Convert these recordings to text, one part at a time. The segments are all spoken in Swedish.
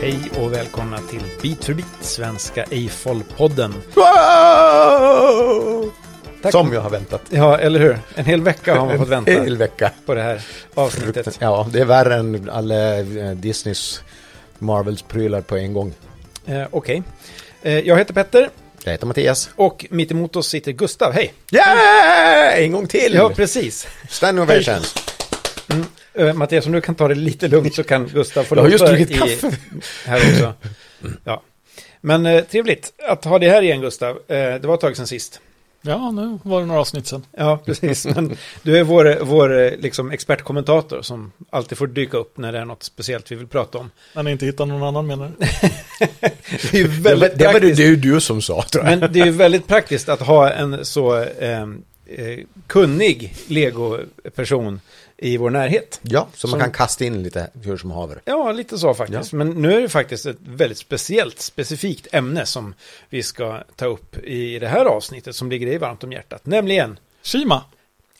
Hej och välkomna till Bit för bit, Svenska Eiffel-podden. Tack. Som jag har väntat. Ja, eller hur? En hel vecka har man fått vänta En hel vecka. på det här avsnittet. Ja, det är värre än alla eh, Disneys Marvels prylar på en gång. Eh, Okej. Eh, jag heter Petter Jag heter Mattias. och mitt emot oss sitter Gustav. Hej! Yeah! En gång till! Ja, precis. Stand ovations. Eh, Mattias, om du kan ta det lite lugnt så kan Gustav få Jag har just låta druckit i- kaffe. Här också. Ja. Men eh, trevligt att ha dig här igen, Gustav. Eh, det var ett tag sedan sist. Ja, nu var det några avsnitt sen. Ja, precis. Men du är vår, vår eh, liksom, expertkommentator som alltid får dyka upp när det är något speciellt vi vill prata om. När ni inte hittar någon annan menar du? Det är ju Det var, väldigt det var det praktiskt. du, du som sa, tror jag. Men det är ju väldigt praktiskt att ha en så eh, eh, kunnig Lego-person i vår närhet. Ja, så man Som- kan kasta in lite hur som haver. Ja, lite så faktiskt. Men nu är det faktiskt ett väldigt speciellt, specifikt ämne som vi ska ta upp i det här avsnittet som ligger dig varmt om hjärtat. Nämligen Shima!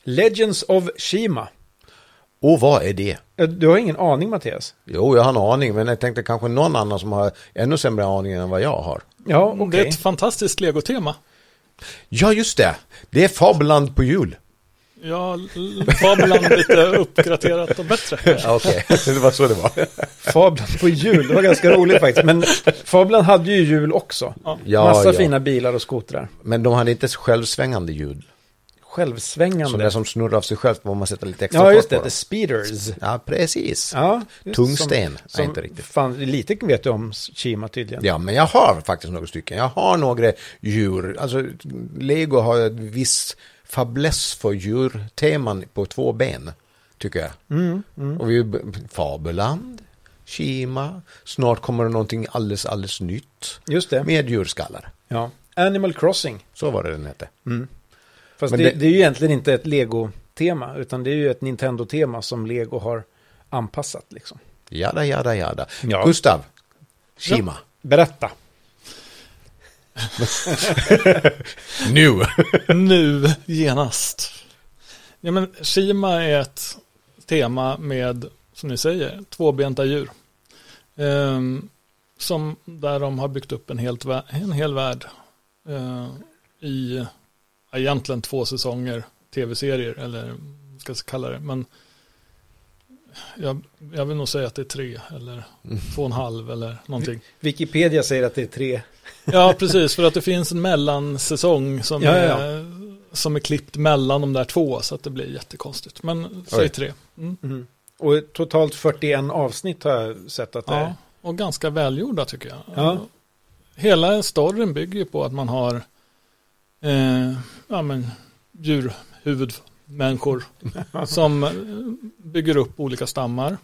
Legends of Shima. Och vad är det? Du har ingen aning, Mattias? Jo, jag har en aning, men jag tänkte kanske någon annan som har ännu sämre aning än vad jag har. Ja, Det okej. är ett fantastiskt legotema. Ja, just det. Det är Fabelland på jul. Ja, Fabelland lite uppgraderat och bättre. Ja, Okej, det var så det var. Fablan på jul, det var ganska roligt faktiskt. Men Fablan hade ju jul också. Ja, Massa ja. fina bilar och skotrar. Men de hade inte självsvängande ljud. Självsvängande. Som det som snurrar av sig självt, får man sätta lite extra ja, fart just det. The Speeders. Ja, precis. Ja, Tungsten. Som, Nej, inte riktigt. Fan, lite vet du om Shima tydligen. Ja, men jag har faktiskt några stycken. Jag har några djur. Alltså, Lego har ett viss fäbless för djurteman på två ben, tycker jag. Mm, mm. Och vi, Fabeland, Shima, snart kommer det någonting alldeles, alldeles nytt Just det. med djurskallar. Ja. Animal Crossing. Så var det den hette. Fast Men det, det- det är ju egentligen inte ett Lego-tema, utan det är ju ett Nintendo-tema som Lego har anpassat liksom. Jada, jada, jada. Ja. Gustav, Shima. Berätta. Nu! Nu, genast. Ja, men Shima är ett tema med, som ni säger, tvåbenta djur. Um, som där de har byggt upp en, helt, en hel värld uh, i egentligen två säsonger tv-serier, eller vad ska jag kalla det. Men jag, jag vill nog säga att det är tre, eller två och en halv, eller någonting. Wikipedia säger att det är tre. Ja, precis. För att det finns en mellansäsong som, Ja, ja, Är, som är klippt mellan de där två. Så att det blir jättekonstigt. Men Oj. säg tre. Mm. Mm. Och totalt 41 avsnitt har jag sett att det är. Ja, och ganska välgjorda tycker jag. Ja. Hela storyn bygger ju på att man har eh, ja, men, djurhuvudmänniskor som bygger upp olika stammar.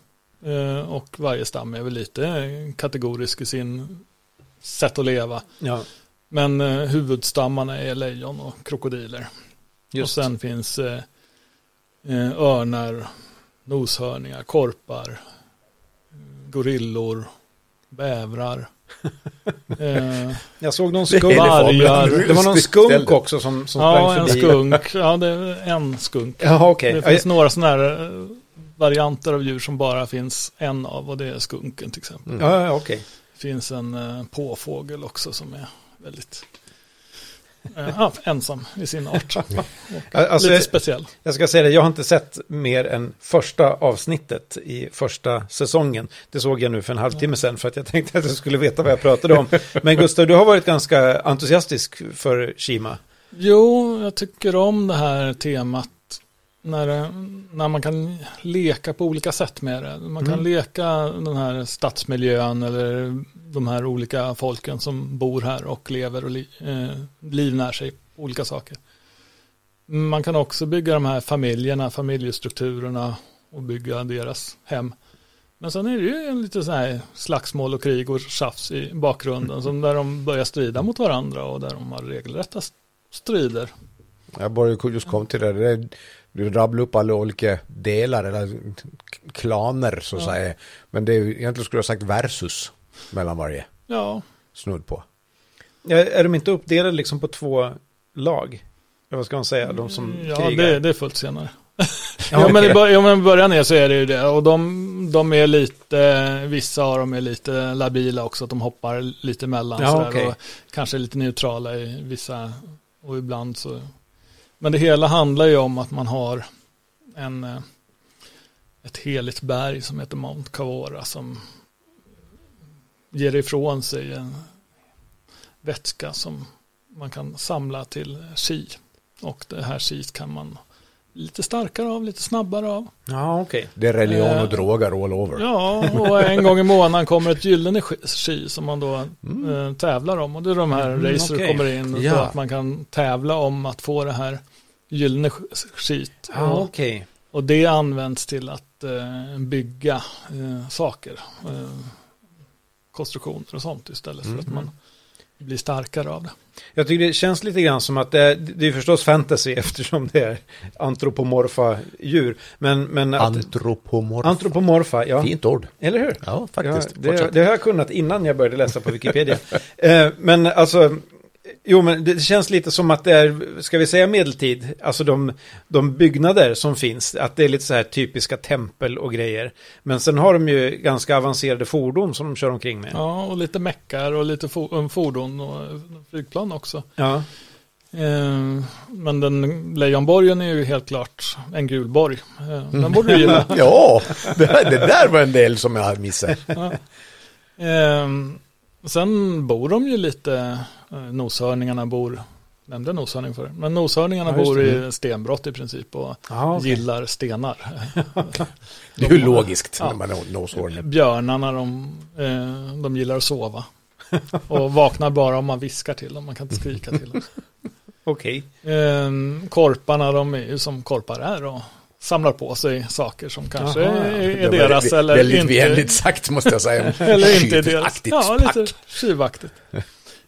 Eh, och varje stam är väl lite kategorisk i sin sätt att leva. Ja, Men eh, huvudstammarna är lejon och krokodiler. just Och sen finns eh, örnar, noshörningar, korpar, gorillor, bävrar. Eh, Jag såg någon skunk. det Vargar. Det var någon skunk också som, som ja, sprang en förbi. skunk. Ja, det är en skunk. Ja, okej. Det Ja, finns några sådana här eh, varianter av djur som bara finns en av och det är skunken till exempel. Mm. Ja, ja, okej. Det finns en eh, påfågel också som är väldigt eh, ensam i sin art. Alltså, lite speciell. Jag ska säga det, jag har inte sett mer än första avsnittet i första säsongen. Det såg jag nu för en halvtimme sedan för att jag tänkte att jag skulle veta vad jag pratade om. Men Gustav, du har varit ganska entusiastisk för Shima. Jo, jag tycker om det här temat när, när man kan leka på olika sätt med det. Man kan Mm. leka den här stadsmiljön eller de här olika folken som bor här och lever och li, eh, livnär sig på olika saker. Man kan också bygga de här familjerna, familjestrukturerna och bygga deras hem. Men sen är det ju en lite så här slagsmål och krig och tjafs i bakgrunden som där de börjar strida mot varandra och där de har regelrätta strider. Jag bara just kom till det. det du rabblar upp alla olika delar eller klaner så att Ja. säga. Men det är ju egentligen skulle jag ha sagt versus mellan varje Ja, snudd på. Ja, Är de inte uppdelade liksom på två lag? Eller vad ska man säga? De som ja krigar? det, det är fullt senare. Ja, men i okej. bör- ja, men i början är så är det ju det. Och de, de är lite, vissa av dem är lite labila också, att de hoppar lite emellan. Ja, sådär, okej. och kanske lite neutrala i vissa, och ibland så. Men det hela handlar ju om att man har en, eh, ett heligt berg som heter Mount Kavora som ger ifrån sig en vätska som man kan samla till chi. Och det här chi kan man lite starkare av, lite snabbare av. Ja, okej. Det är religion och Eh, droger all over. Ja, och en gång i månaden kommer ett gyllene chi som man då Mm. eh, tävlar om. Och det är de här Mm, racer okej. kommer in Ja. så att man kan tävla om att få det här gyllene skit. Ja, och, okej. och det används till att eh, bygga eh, saker. Eh, konstruktioner och sånt istället för att Mm. man blir starkare av det. Jag tycker det känns lite grann som att det är, det är förstås fantasy eftersom det är antropomorfa djur. Men, men att, Antropomorf. antropomorfa, ja. Fint ord. Eller hur? Ja, faktiskt. Ja, det, det har jag kunnat innan jag började läsa på Wikipedia. eh, men alltså, jo men det känns lite som att det är, ska vi säga medeltid, alltså de, de byggnader som finns, att det är lite så här typiska tempel och grejer. Men sen har de ju ganska avancerade fordon som de kör omkring med. Ja, och lite meckar och lite um, fordon och flygplan också. Ja, Eh, men den lejonborgen är ju helt klart en gul borg. Eh, den borde du gilla. ja, det, det där var en del som jag missade. Eh, sen bor de ju lite, eh, noshörningarna bor, nämnde noshörning för men noshörningarna Ja, bor i stenbrott i princip och ja okej. gillar stenar. Det är ju logiskt Ja. när man har noshorn. Björnarna de, eh, de gillar att sova. Och vaknar bara om man viskar till dem, man kan inte skrika till dem. Okej. Eh, korparna, de är ju som korpar är och samlar på sig saker som kanske Jaha, är, deras vä- eller väldigt inte. vänligt sagt måste jag säga. Eller inte deras. Ja, lite tjuvaktigt.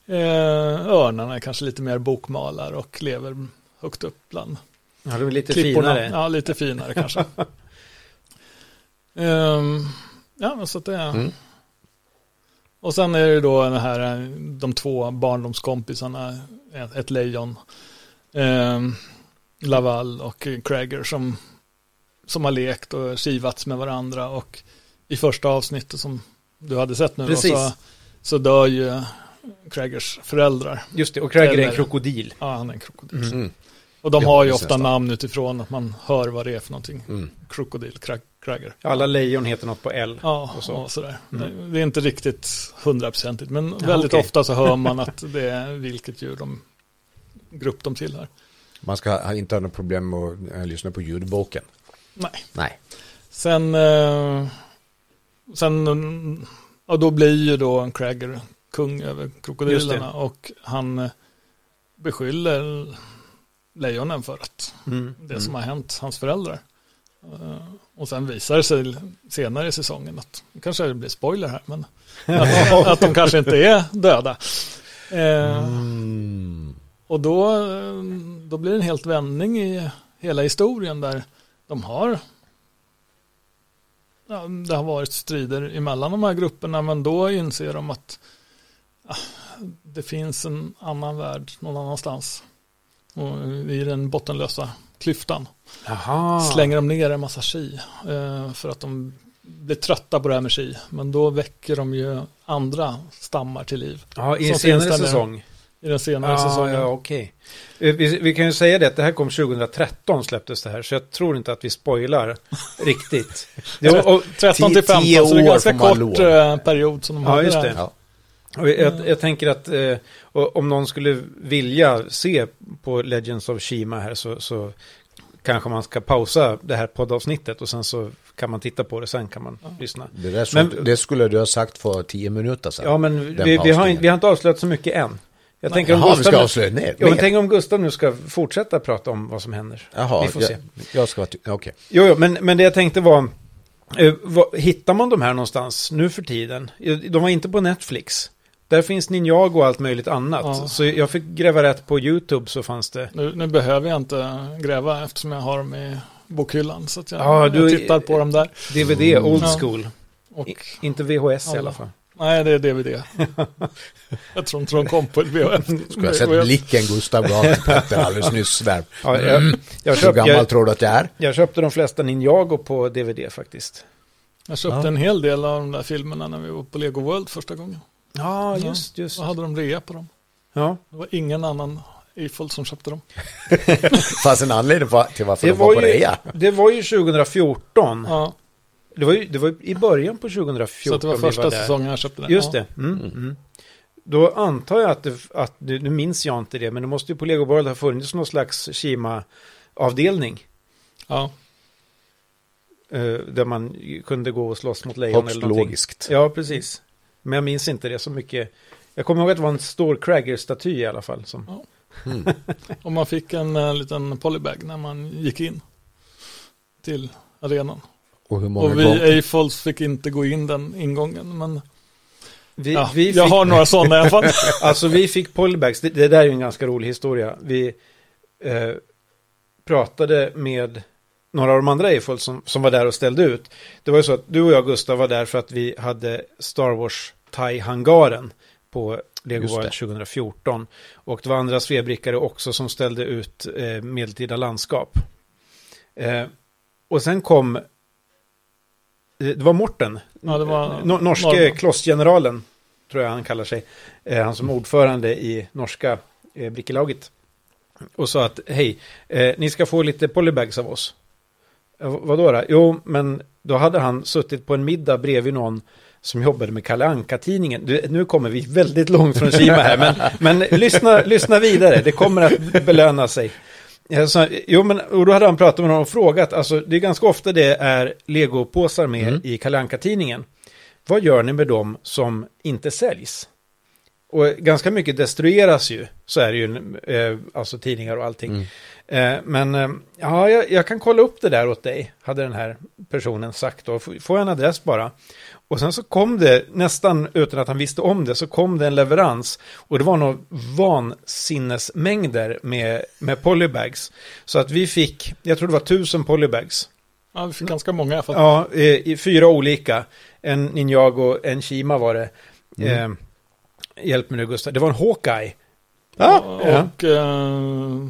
Eh, örnarna är kanske lite mer bokmalar och lever högt upp bland Ja, de är lite klipporna. finare. Ja, lite finare kanske. Ehm, ja, så att det är... Mm. Och sen är det då det här, de två barndomskompisarna, ett, lejon, ehm, Laval och Krager som, som har lekt och kivats med varandra och i första avsnittet som du hade sett nu då, Precis. så, så dör ju Kragers föräldrar. Just det, och Craig är en krokodil. Ja, han är en krokodil. Mm. Mm. Och de har ju ofta namn utifrån att man hör vad det är för någonting. Mm. Krokodil, Krager. Alla lejon heter något på L. Ja, och så. och, sådär. Mm. Det är inte riktigt hundraprocentigt, men Ja, väldigt okej. ofta så hör man att det är vilket djur de grupp de tillhör. Man ska ha- inte ha något problem med att eh, lyssna på ljudboken. Nej. Nej. Sen, eh, sen mm, och då blir ju då en Krager kung över krokodilerna och han eh, beskyller lejonen för att Mm. det som har hänt hans föräldrar. Eh, Och sen visar det sig senare i säsongen att, det kanske blir spoiler här, men att, att de kanske inte är döda. Eh, Mm. Och då, då blir det en helt vändning i hela historien där de har ja, det har varit strider emellan de här grupperna men då inser de att ah, det finns en annan värld någon annanstans. Och I den bottenlösa klyftan Jaha. slänger de ner en massa chi eh, för att de blir trötta på det här med chi. Men då väcker de ju andra stammar till liv Ja, i som en senare säsong. I den senare Ja, säsongen. ja, okej. Eh, Vi, vi kan ju säga det att det här kom 2013 släpptes det här, så jag tror inte att vi spoilar riktigt. Det, och, och, 13 till 15, Tio så det är år ganska kort lov. eh, period som de Ja, hade just det. Ja. jag, jag tänker att eh, om någon skulle vilja se på Legends of Shima här så, så kanske man ska pausa det här poddavsnittet och sen så kan man titta på det, sen kan man lyssna. Det, Men- det skulle du ha sagt för tio minuter sedan. Ja, men vi, vi, har, vi har inte avslöjat så mycket än. Jag tänker om Jaha, vi Gustav, ska avslöja ner. ja, men tänk om Gustav nu ska fortsätta prata om vad som händer. Jaha, vi får se. jag, jag ska vara... Okej. Jo, jo men, men det jag tänkte var, eh, vad, hittar man de här någonstans nu för tiden? Eh, De var inte på Netflix. Där finns Ninjago och allt möjligt annat. Ja. Så jag fick gräva rätt på YouTube så fanns det. Nu, nu behöver jag inte gräva eftersom jag har dem i bokhyllan. Så att jag, Ja, du- jag tittar på dem där. DVD, old Ja. school. Och, I, inte VHS i Alla. alla fall. Nej, det är DVD. jag tror inte de kom på VHF. Skulle ha sett blicken Gustav gav till Petter alldeles nyss där. Ja, jag, Mm. jag, Hur köpt, gammal jag, tror du att jag är? jag köpte de flesta Ninjago på DVD faktiskt. Jag köpte Ja. en hel del av de där filmerna när vi var på Lego World första gången. Ja, just, just. Då hade de rea på dem. Ja. Det var ingen annan Eiffel som köpte dem. Fanns en anledning till varför Det de var var, på ju, rea. det var ju 2014. Ja, Det, var ju, det var ju i början på 2014 så det var första där. säsongen jag köpte den. Just ja. det. Mm, mm. Då antar jag att, det, att nu nu minns jag inte det, men det måste ju på Lego World ha funnits någon slags Kima-avdelning. Ja, eh, där man kunde gå och slåss mot lejon eller någonting. logiskt. Ja, precis. Men jag minns inte det så mycket. Jag kommer ihåg att det var en stor Cragger-staty i alla fall. Som... Mm. och man fick en uh, liten polybag när man gick in till arenan. Och hur många Och vi gånger? Eiffels fick inte gå in den ingången. Men Vi, ja, vi jag fick, har några sådana i alla fall. Alltså vi fick polybags, det, det där är ju en ganska rolig historia. Vi eh, pratade med några av de andra Eiffel som, som var där och ställde ut. Det var ju så att du och jag Gustav var där för att vi hade Star Wars Thai-hangaren på Lego Just det. World 2014. Och det var andra svebrickare också som ställde ut eh, medeltida landskap. Eh, och sen kom, det var Morten, Ja, det var Nor- norske Norrman. klossgeneralen, tror jag han kallar sig. Eh, han som ordförande i norska eh, brickelaget. Och sa att hej, eh, ni ska få lite polybags av oss. Eh, vadå då? Jo, men då hade han suttit på en middag bredvid någon som jobbade med Kalle Anka-tidningen. Nu kommer vi väldigt långt från Kima här, men, men lyssna, lyssna vidare, det kommer att belöna sig. Sa, jo, men och då hade han pratat med någon och frågat, alltså det är ganska ofta det är legopåsar med Mm. i Kalle Anka-tidningen. Vad gör ni med dem som inte säljs? Och ganska mycket destrueras ju, så är det ju, eh, alltså tidningar och allting. Eh, men eh, ja, jag, jag kan kolla upp det där åt dig, hade den här personen sagt då. Får jag en adress bara. Och sen så kom det, nästan utan att han visste om det, så kom det en leverans. Och det var nog vansinnesmängder med, med polybags. Så att vi fick, jag tror det var tusen polybags. Ja, vi fick ganska många i alla fall. Ja, i, i fyra olika. En Ninjago, en Shima var det. Mm. Eh, hjälp mig nu Gustav, det var en Hawkeye. Ah, och eh,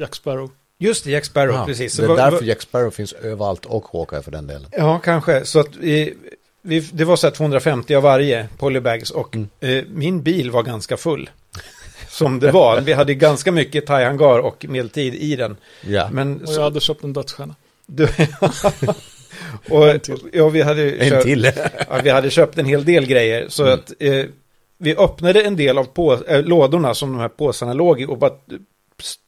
Jack Sparrow. Just det, Jack Sparrow, Ja, precis. Så Det är därför Jack Sparrow finns överallt och Hawkeye för den delen. Ja, kanske. Så att vi, vi, det var så här 250 av varje polybags och Mm. eh, min bil var ganska full. Som det var. Vi hade ganska mycket thai-hangar och medeltid i den. Ja, Men Och så, jag hade köpt en dödsstjärna. du, och, En till. ja, vi hade en köpt, till. ja, vi hade köpt en hel del grejer. Så Mm. att eh, vi öppnade en del av på, äh, lådorna som de här påsarna låg i och bara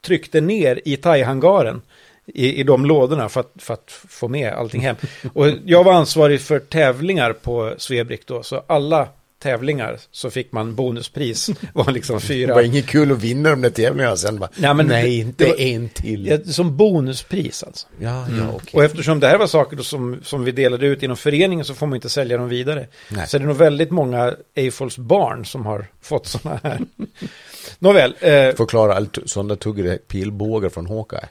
tryckte ner i thai-hangaren. I, I de lådorna för att, för att få med allting hem. Och jag var ansvarig för tävlingar på Svebrick då. Så alla tävlingar så fick man bonuspris. var liksom Det fyra. var inget kul att vinna de där tävlingarna sen bara, Nej, men nej det- inte det var- en till. Ja, som bonuspris alltså. Ja, ja, okej. Och eftersom det här var saker som, som vi delade ut inom föreningen så får man inte sälja dem vidare. Nej. Så det är nog väldigt många Eiffels barn som har fått sådana här. Nåväl, eh, Förklara sådana tuggade pilbågar från Hawkeye.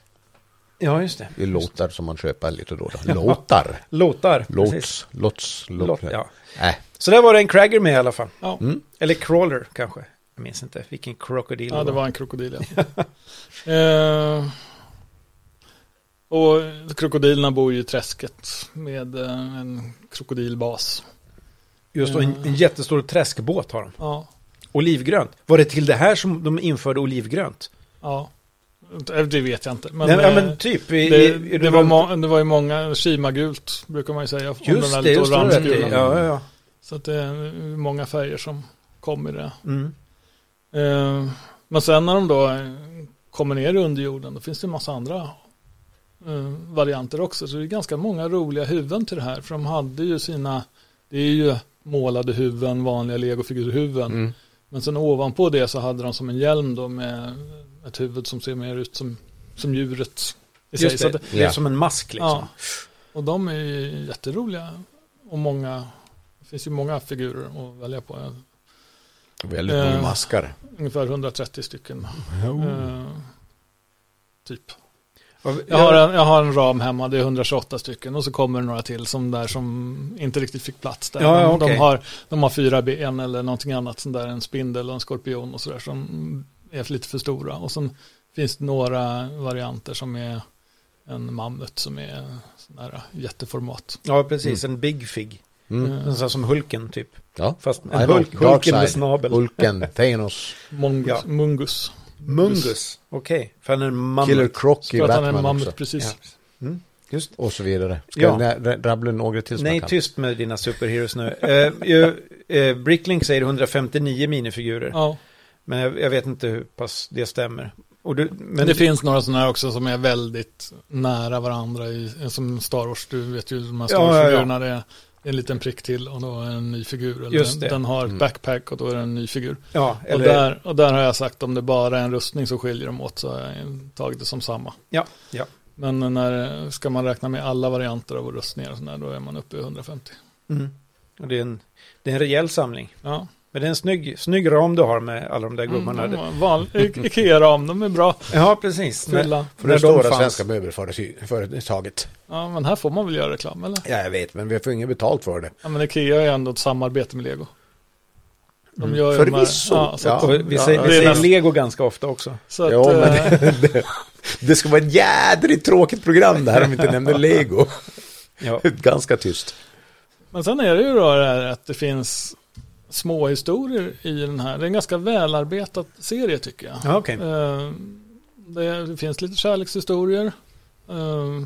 Ja just det. Det är låtar som man köper lite då. då. Låtar. Låtar. precis. Låts, lots, Låt, låt. ja. Äh, Så där var det en Cragger med i alla fall. Ja, mm. Eller Crawler kanske. Jag minns inte vilken krokodil ja det var en krokodil. Ja. eh, och krokodilerna bor ju i träsket med eh, en krokodilbas. Just och en, en jättestor träskbåt har de. Ja, Olivgrönt. Var det till det här som de införde olivgrönt? ja. Det vet jag inte. Men, Men, Nej, ja, eh, men typ. I, det, i, det, var må, det var ju många, Shima-gult brukar man ju säga. om den Just här det, just det. Ja, ja, ja. Så att det är många färger som kom i det. Mm. Eh, men sen när de då eh, kommer ner i underjorden, då finns det en massa andra eh, varianter också. Så det är ganska många roliga huvuden till det här. För de hade ju sina, det är ju målade huvuden, vanliga legofigurhuvuden. Mm. Men sen ovanpå det så hade de som en hjälm då med ett huvud som ser mer ut som, som djuret i sig. Just Så det, det är som en mask liksom. ja. Och de är ju jätteroliga. Och många, det finns ju många figurer att välja på. Väldigt många Eh. maskar. Ungefär 130 stycken. Eh, typ. Jag har, en, jag har en ram hemma, det är 128 stycken och så kommer det några till som där som inte riktigt fick plats där. Ja, ja, de, har, de har fyra ben eller någonting annat, sån där en spindel och en skorpion och sådär som är lite för stora. Och sen finns det några varianter som är en mammut som är sån här jätteformat. Ja, precis. En Big Fig. Mm. En sån som Hulken typ. Ja. Fast en. Hulk, Hulken med snabel. Hulken, Thanos, Mongus. Ja. Mungus. Mungus. Okej, för han är en mammut. Killer Croc i att han är en Batman mammut också. precis. Ja. Mm, just Och så vidare. Ska Ja. jag rabbla några till Nej, tyst med dina superheroes nu. Uh, ju, eh, Bricklink säger 159 minifigurer. Ja. Men jag, jag vet inte hur pass det stämmer. Och du, men det finns några sådana här också som är väldigt nära varandra i, som Star Wars. Du vet ju de här Star Ja, ja, ja. En liten prick till och då är det en ny figur. Eller Just det. Den har ett Mm. backpack och då är det en ny figur. Ja, Och, eller... där, och där har jag sagt om det bara är en rustning så skiljer de åt så har jag tagit det som samma. Ja, ja. Men när ska man räkna med alla varianter av rustningar och sådär, då är man uppe i 150. Mm. Och det är, en, det är en rejäl samling. Ja. Men det är en snygg, snygg ram du har med alla de där gubbarna. Mm, van, Ikea-ram, de är bra. Ja, precis. Fylla. För det att fanns. svenska möbelföretaget. Ja, men här får man väl göra reklam, eller? Ja, jag vet, men vi får inget betalt för det. Ja, men Ikea är ändå ett samarbete med Lego. De Mm. gör ju de här- Förvisso. Ja, Ja. Vi säger, vi det säger nästan- Lego ganska ofta också. så att, Jo, men eh, det, det ska vara ett jädrigt tråkigt program det här om vi inte nämnde Lego. Ja. Ganska tyst. Men sen är det ju då det här att det finns små historier i den här. Det är en ganska välarbetad serie tycker jag. Ja, okej. Eh, Det, finns lite kärlekshistorier eh,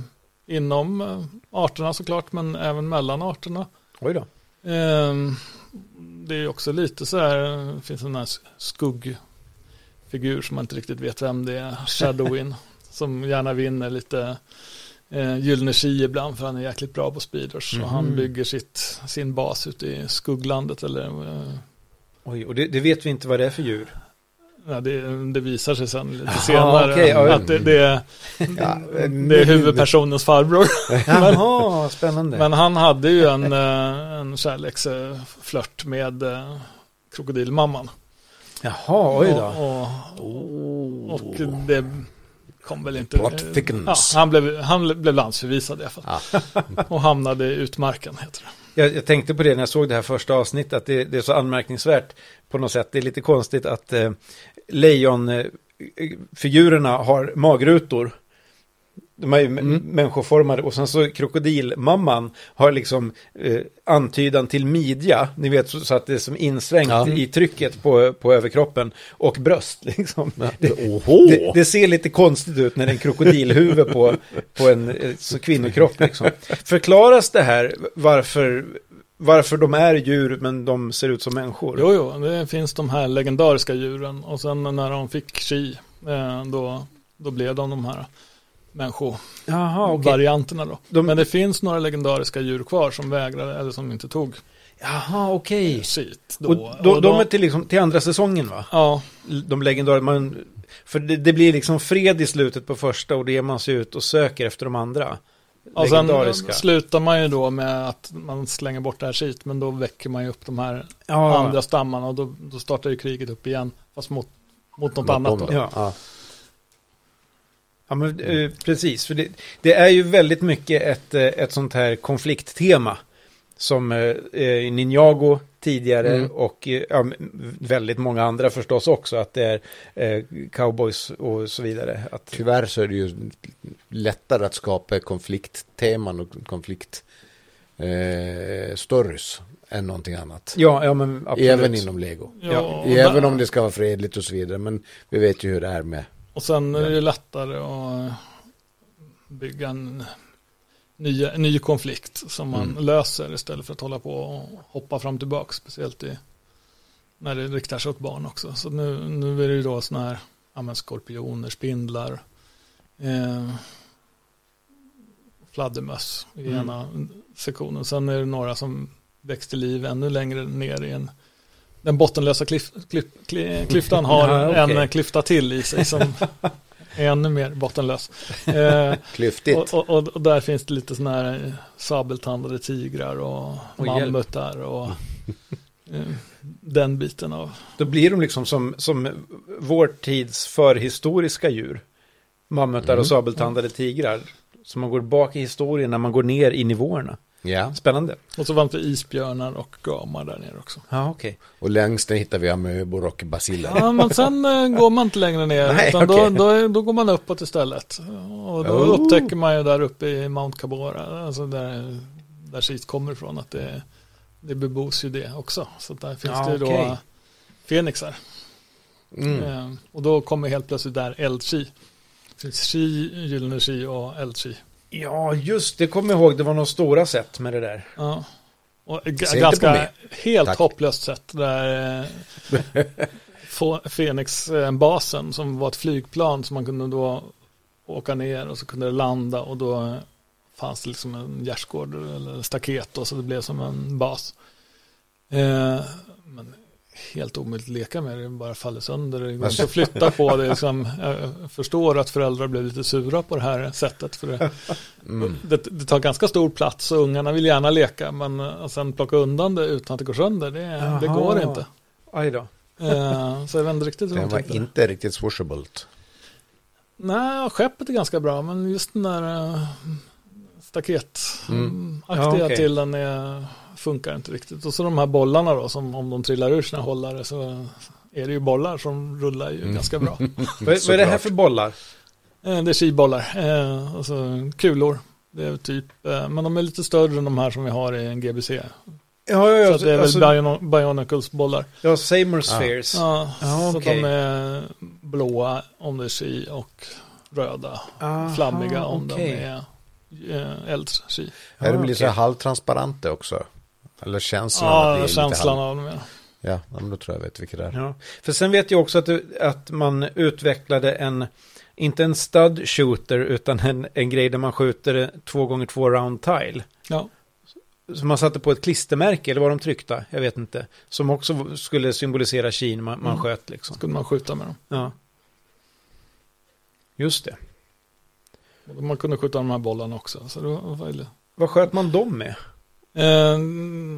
inom eh, arterna såklart, men även mellan arterna. Oj då. Det är också lite så här, det finns en här skuggfigur som man inte riktigt vet vem det är, Shadowin, som gärna vinner lite eh, gyllene chi ibland för han är jäkligt bra på speeders. Och han Mhm. bygger sitt, sin bas ute i skugglandet eller eh, Oj, och det, det vet vi inte vad det är för djur. Ja, det, det visar sig sen lite Jaha, senare okej, ja. att det, det, är, Ja, det är huvudpersonens farbror. Jaha, spännande. Men han hade ju en, eh, en kärleksflört med eh, krokodilmamman. Jaha, oj då. Och, och, och det kom väl inte... Plot thickens. Ja, han, blev, han blev landsförvisad i alla fall. Ja. Och hamnade i utmarken, heter det. Jag, jag tänkte på det när jag såg det här första avsnittet, att det, det är så anmärkningsvärt på något sätt. Det är lite konstigt att eh, lejonfigurerna har magrutor. De är ju mm. Människoformade och sen så krokodilmamman har liksom eh, antydan till midja, ni vet så, så att det är som insvängt Ja. i trycket på, på överkroppen och bröst liksom. Det, det, det ser lite konstigt ut när det är en krokodilhuvud på, på en eh, så kvinnokropp. Liksom. Förklaras det här varför, varför de är djur men de ser ut som människor? Jo, jo, det finns de här legendariska djuren. Och sen när de fick chi, eh, då, då blev de de här Människovarianterna då. De- Men det finns några legendariska djur kvar som vägrade eller som inte tog Jaha, okej. skit. Då. Och då, Och de är till, liksom, till andra säsongen va? Ja, De legendariska, man, för det, det blir liksom fred i slutet på första och det ger man sig ut och söker efter de andra. och sen legendariska. slutar man ju då med att man slänger bort det här skit, men då väcker man ju upp de här ja, andra stammarna och då, då startar ju kriget upp igen, fast mot, mot något Mot annat då. Ja. Ja. Men, eh, precis. För det, det är ju väldigt mycket ett, eh, ett sånt här konflikttema. Som eh, eh, Ninjago tidigare Mm. och eh, ja, väldigt många andra förstås också. Att det är eh, cowboys och så vidare. Att, Tyvärr så är det ju lättare att skapa konfliktteman och konflikt eh, stories än någonting annat. ja, ja, men absolut. Även inom Lego. Ja, Även om det ska vara fredligt och så vidare. Men vi vet ju hur det är med. Och sen är det lättare att bygga en ny, ny konflikt som man Mm. löser istället för att hålla på och hoppa fram och tillbaka. Speciellt i, när det riktar sig åt barn också. Så nu, nu är det ju då sådana här ja, skorpioner, spindlar, eh, fladdermöss i Mm. ena sektionen. Sen är det några som väcks till liv ännu längre ner i en den bottenlösa klyf, klyf, kly- klyftan har Ja, okej. en klyfta till i sig som är ännu mer bottenlös. Eh, Klyftigt. och, och, och där finns det lite sådana här sabeltandade tigrar och Och mammutar och eh, den biten av. Då blir de liksom som, som vår tids förhistoriska djur. mammutar Mm. och sabeltandade tigrar. Så man går bak i historien när man går ner i nivåerna. Ja, Spännande. Och så fanns det isbjörnar och gamar där nere också. Ja, okej. och längst ner hittar vi amöbor och basiller. Ja, men sen eh, går man inte längre ner, Nej, utan okej. då, då, då går man uppåt istället. Och då Oh. upptäcker man ju där uppe i Mount Cabora, alltså där, där skit kommer ifrån, att det, det bebos ju det också. Så där finns Ja, det ju då fenixar. Mm. Eh, och då kommer helt plötsligt där finns ski, gyllene ski och eldski. Ja, just det. Kommer jag ihåg. Det var några stora sätt med det där. Ja. Och ganska helt Tack. hopplöst sätt där eh, Phoenix-basen som var ett flygplan som man kunde då åka ner och så kunde det landa och då eh, fanns det liksom en gärdsgård eller staket och så det blev som en bas. Eh, men helt omöjligt att leka med det, det bara faller sönder. Det går inte att flytta på det. Liksom, jag förstår att föräldrar blev lite sura på det här sättet. För det, Mm. det, det tar ganska stor plats och ungarna vill gärna leka men att sen plocka undan det utan att det går sönder, det, det går inte. Aj då. Eh, så jag vet inte riktigt hur Den de var tänkte. inte riktigt swooshable. Nej, skeppet är ganska bra men just den där uh, staketaktiga Mm. Ja, okej. till den är, funkar inte riktigt. Och så de här bollarna då som om de trillar ur sina hållare så är det ju bollar som rullar ju Mm. ganska bra. Vad, vad är det här för bollar? Eh, Det är skibollar, eh, alltså kulor. Det är typ, eh, men de är lite större än de här som vi har i en GBC. Ja, ja, Så ja. att det är alltså, väl Bion- Bionicles bollar. ja Seymour Spheres. Ja, Ja, så okej. de är blåa om det är ski och röda. Aha, flammiga om okej. de är eh, eldski. Är de Ja, lite så här halvtransparenta också? Eller känslan av att det är Ja, känslan av dem. ja. Ja, ja, men då tror jag vet vilket det är. Ja. För sen vet jag också att, att man utvecklade en, inte en stud shooter, utan en, en grej där man skjuter två gånger två round tile. Ja, Som man satte på ett klistermärke, eller var de tryckta? Jag vet inte. Som också skulle symbolisera Kina man, man Mm. sköt liksom. skulle man skjuta med dem. Ja. Just det. Man kunde skjuta de här bollarna också. Så det var väldigt... Vad sköt man dem med? Eh,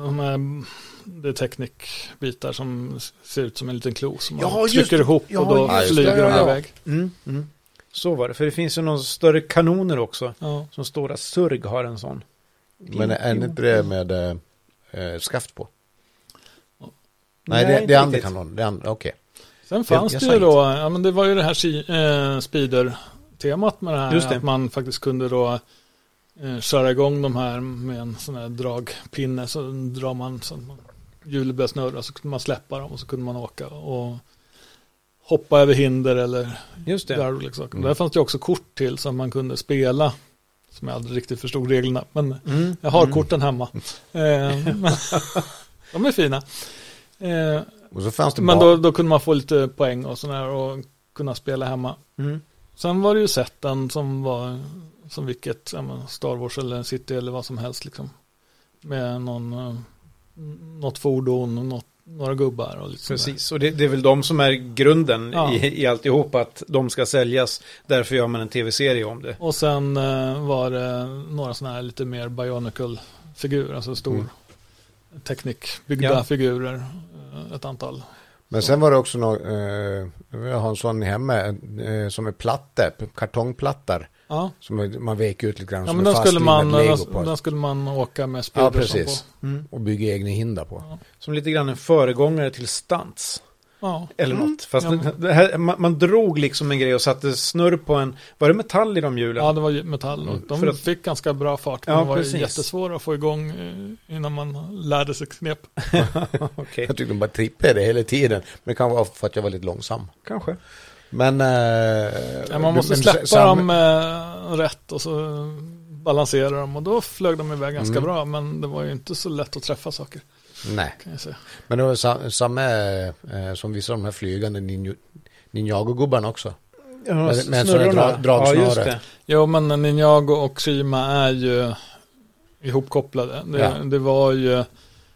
de här, det är teknikbitar som ser ut som en liten klo som man Ja, trycker det. ihop Ja, och då det. flyger de ja, ja. iväg. Mm, mm. Så var det, för det finns ju någon större kanoner också. Ja. Som Stora Surg har en sån. Men är det inte det med eh, eh, skaft på? Ja. Nej, det, det är andra riktigt. kanon. Det är andra, okej. Sen fanns jag det sa ju då, ja men det var ju det här eh, speeder-temat med det här. Just det. Att man faktiskt kunde då köra igång de här med en sån här dragpinne. Så drar man så att man, hjulet börjar snurra så kunde man släppa dem och så kunde man åka och hoppa över hinder eller Just det. olika saker. Mm. Där fanns det ju också kort till som man kunde spela. Som jag aldrig riktigt förstod reglerna. Men Mm. jag har mm. korten hemma. Eh, men, de är fina. Eh, Och så fanns det men bara... då, då kunde man få lite poäng och sådär och kunna spela hemma. Mm. Sen var det ju sätten som var som vilket, Star Wars eller City eller vad som helst liksom. Med någon, eh, något fordon, något, några gubbar och lite sådär. Precis, och det, det är väl de som är grunden Ja. i, i alltihop, att de ska säljas. Därför gör man en tv-serie om det. Och sen eh, var det några sådana här lite mer Bionicle-figurer, alltså stor Mm. teknikbyggda Ja. figurer. eh, Ett antal. Men sen var det också något, eh, jag har en sån hemma eh, som är platte, kartongplattar. Ja, Som man vek ut lite grann ja som men den skulle, man, lego den, på. den skulle man åka med Ja, speeders precis. på. Mm. Och bygga egna hinder på. Ja. Som lite grann en föregångare till stunts. Ja. Eller något. Fast Ja, det, här, man, man drog liksom en grej och satte snurr på en... Var det metall i de hjulen? Ja, det var metall. Mm, De att- fick ganska bra fart, men Ja, de var precis. jättesvåra att få igång eh, innan man lärde sig knep. Okej, Jag tyckte de bara trippade hela tiden. Men det kan vara för att jag var lite långsam. kanske. Men... Eh, Ja, man måste men släppa sam- dem eh, rätt och så balansera dem och då flög de iväg ganska Mm. bra, men det var ju inte så lätt att träffa saker, Nej, kan jag säga. men det var sa- samma eh, som vissa av de här flygande ninja- Ninjago-gubbarna också. Ja, Med- med snurrorna. dra- dragsnöre. Ja. Jo, men Ninjago och Shima är ju ihopkopplade. Det, Ja. det var ju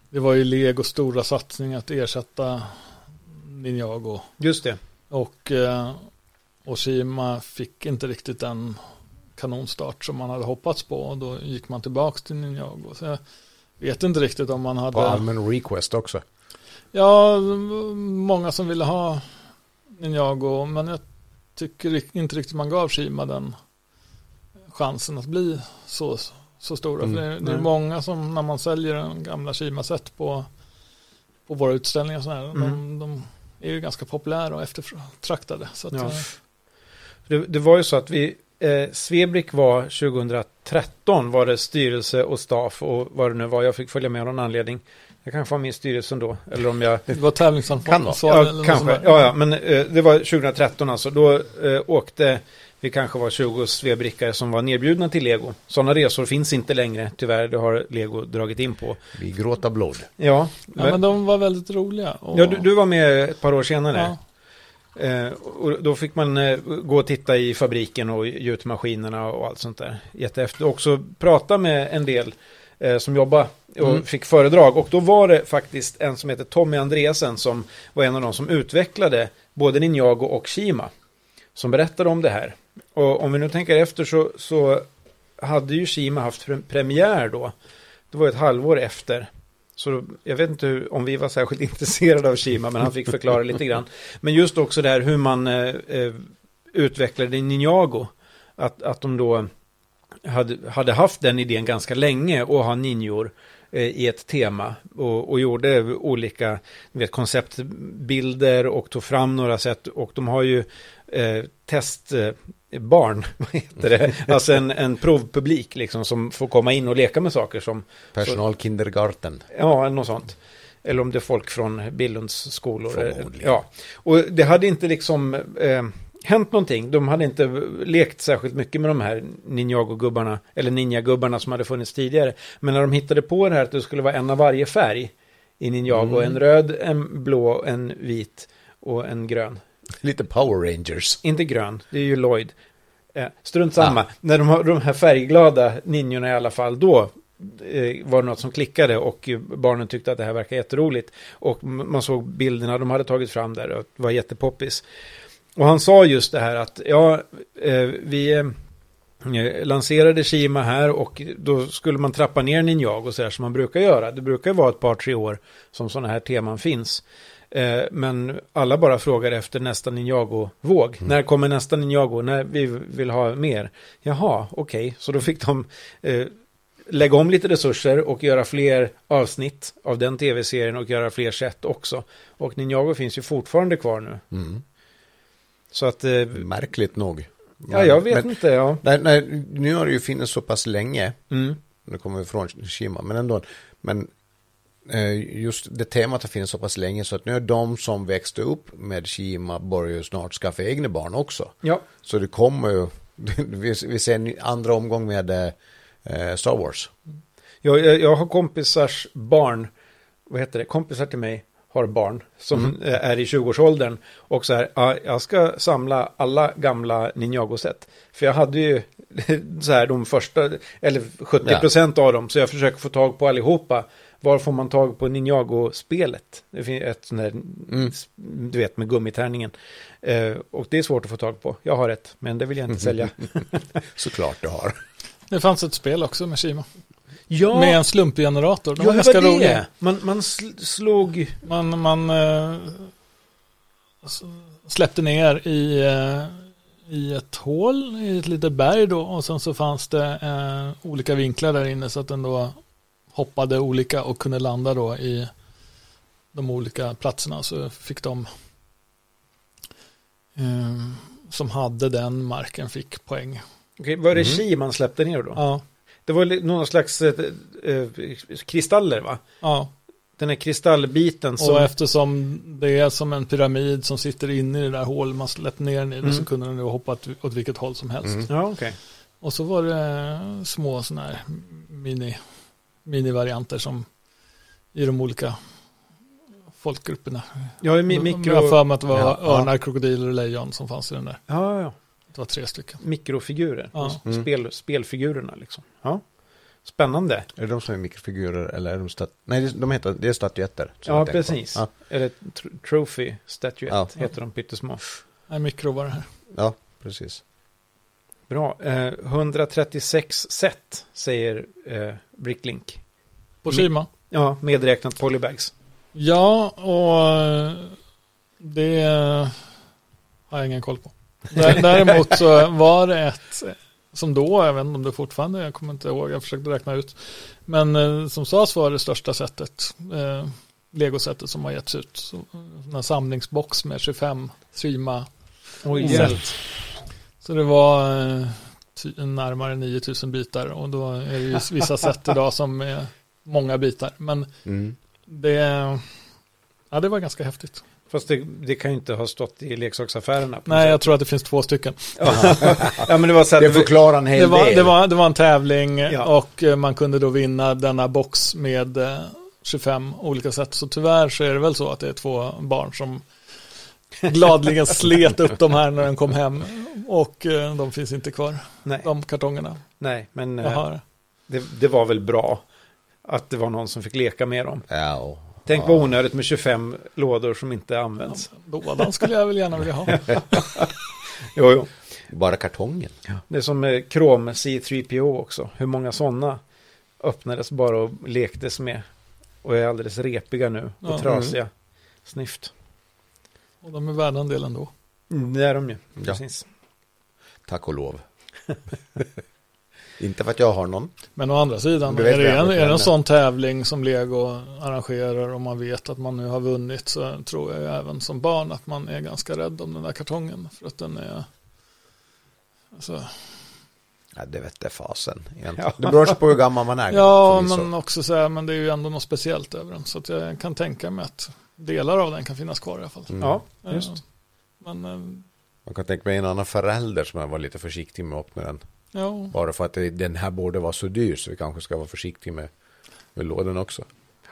det var ju Lego stora satsning att ersätta Ninjago. Just det. Och eh, Oshima fick inte riktigt den kanonstart som man hade hoppats på. Och då gick man tillbaka till Ninjago. Så jag vet inte riktigt om man hade... På allmän request också. Ja, många som ville ha Ninjago. Men jag tycker inte riktigt man gav Shima den chansen att bli så, så stora. Mm, För det, det är många som när man säljer en gamla Shima-set på, på våra utställningar så här, Mm. de, de är ju ganska populära och eftertraktade. Så att, Ja. eh, Det, det var ju så att vi, eh, Svebrick var 2013 var det styrelse och staff och vad det nu var. Jag fick följa med av någon anledning. Jag kanske var med i styrelsen då. Eller om jag... det var tävlingsansvar. Kan Ja, kanske. Ja, ja, men eh, det var 2013 alltså. Då eh, åkte vi kanske var 20 svebrickare som var nedbjudna till Lego. Sådana resor finns inte längre, tyvärr. Det har Lego dragit in på. Vi gråter blod. Ja, Ja, men, de var väldigt roliga. Och, ja du, du var med ett par år senare. ja, Eh, och då fick man eh, gå och titta i fabriken och gjutmaskinerna och allt sånt där. Jättehäftigt. Och också prata med en del eh, som jobbar och Mm. fick föredrag. Och då var det faktiskt en som heter Tommy Andreasen som var en av de som utvecklade både Ninjago och Shima. Som berättade om det här. Och om vi nu tänker efter så, så hade ju Shima haft premiär då. Det var ett halvår efter. Så jag vet inte hur, om vi var särskilt intresserade av Shima, men han fick förklara lite grann. Men just också det här hur man eh, eh, utvecklade Ninjago. Att, att de då hade, hade haft den idén ganska länge och ha ninjor eh, i ett tema och, och gjorde olika vet, konceptbilder och tog fram några sätt och de har ju eh, testbarn, eh, vad heter det? Alltså en, en provpublik liksom som får komma in och leka med saker som, Personal kindergarten. ja, något sånt. Eller om det är folk från Billunds skolor. Ja, och det hade inte liksom eh, hänt någonting. De hade inte lekt särskilt mycket med de här Ninjago-gubbarna, eller Ninja-gubbarna som hade funnits tidigare. Men när de hittade på det här att det skulle vara en av varje färg i Ninjago, Mm. en röd, en blå, en vit och en grön. Lite Power Rangers. Inte grön, det är ju Lloyd. Eh, strunt samma. När de har de här färgglada ninjorna i alla fall, då eh, var det något som klickade och barnen tyckte att det här verkar jätteroligt. Och man såg bilderna de hade tagit fram där och det var jättepoppis. Och han sa just det här att ja, eh, vi lanserade Shima här och då skulle man trappa ner Ninjago så här som man brukar göra. Det brukar vara ett par, tre år som sådana här teman finns. Eh, Men alla bara frågar efter nästa Ninjago-våg. När kommer nästa Ninjago? När vi vill ha mer? Jaha, okej. Så då fick de eh, lägga om lite resurser och göra fler avsnitt av den tv-serien och göra fler set också. Och Ninjago finns ju fortfarande kvar nu. Mm. Så att, eh, Märkligt nog. ja, jag vet men, inte, ja. Nej, nej, nu har det ju funnits så pass länge. Mm. Nu kommer vi från Shima, men ändå. Men just det temat har funnits så pass länge så att nu är de som växte upp med Shima börjar ju snart skaffa egna barn också. Ja, Så det kommer ju, vi, ser en andra omgång med eh, Star Wars. jag, jag, jag har kompisars barn, vad heter det, kompisar till mig har barn som Mm. eh, är i 20-årsåldern och så här, ja, jag ska samla alla gamla Ninjago-set. För jag hade ju så här de första, eller 70% av dem, så jag försöker få tag på allihopa. Var får man tag på Ninjago-spelet? Det finns ett sånt där, Mm. du vet, med gummitärningen. Eh, och det är svårt att få tag på. Jag har ett, men det vill jag inte sälja. Såklart du har. Det fanns ett spel också med Shima. ja, Med en slumpgenerator. De ja, var det ganska var det. roliga. Man, man sl- slog... Man, man eh, släppte ner i, eh, i ett hål i ett litet berg då och sen så fanns det eh, olika vinklar där inne så att den då hoppade olika och kunde landa då i de olika platserna så fick de eh, som hade den marken fick poäng. Okej, var det Mhm. chi man släppte ner då? Ja, Det var någon slags eh, eh, kristaller va? ja. Den här kristallbiten som... Och eftersom det är som en pyramid som sitter inne i det där hålet man släppte ner den i Mm. så kunde den då hoppa åt, vilket håll som helst. Mm. Ja, okej. Och så var det små sådana här mini, mini-varianter som i de olika folkgrupperna. Ja, i mi- Jag har mikro... för mig att det var Ja, ja. örnar, krokodiler och lejon som fanns i den där. Ja, ja. Det var tre stycken. Mikrofigurer. Ja. Mm. Spel, spelfigurerna liksom. Ja. Spännande. Är det de som är mikrofigurer eller är de stat... Nej, de heter, det är statyetter. Ja, precis. Ja, Eller tr- trophy statuette Ja. heter de pyttesmå. Nej, mikro var det här. ja, precis. Bra. Eh, 136 set säger eh, Bricklink. På Mi- Shima. Ja, medräknat polybags. Ja, och eh, det har jag ingen koll på. Dä- Däremot så var det ett, som då, jag vet inte om det fortfarande jag kommer inte ihåg, jag försökte räkna ut. Men eh, som sades var det största sättet, eh, legosättet som har getts ut. Så, eh, en samlingsbox med 25 Trima Oj, set. hjälp. Så det var eh, närmare 9000 bitar och då är det ju vissa sätt idag som är många bitar. Men Mm. det, ja, det var ganska häftigt. Fast det, det kan ju inte ha stått i leksaksaffärerna. på Nej, jag tror att det finns två stycken. ja, men det var så att Det förklarar en hel Det var, del. det, var, det var en tävling Ja. och eh, man kunde då vinna denna box med eh, 25 olika sätt. Så tyvärr så är det väl så att det är två barn som gladligen slet upp de här när de kom hem. Och eh, de finns inte kvar, nej, de kartongerna. nej, men eh, det, det var väl bra att det var någon som fick leka med dem. Ja, och, Tänk ja. vad onödigt med 25 lådor som inte används. Lådan skulle jag väl gärna vilja ha. Jo, jo. Bara kartongen. Det är som eh, Chrome C3PO också. Hur många sådana öppnades bara och lektes med. Och är alldeles repiga nu och Ja. trasiga. Snyft. Och de är värda en del ändå. Mm, det är de ju. Ja. Precis. Tack och lov. Inte för att jag har någon. Men å andra sidan, är det, en, är det en sån tävling som Lego arrangerar och man vet att man nu har vunnit så tror jag ju även som barn att man är ganska rädd om den där kartongen. För att den är... Alltså, Ja, det vet jag fasen. egentligen. Ja. Det beror på hur gammal man är. ja, men också så här, men det är ju ändå något speciellt över den. Så att jag kan tänka mig att delar av den kan finnas kvar i alla fall. Mm. Ja, Eh, just. Men, eh, Man kan tänka mig en annan förälder som jag var lite försiktig med att öppna den. ja, Bara för att den här borde vara så dyr så vi kanske ska vara försiktiga med, med lådan också.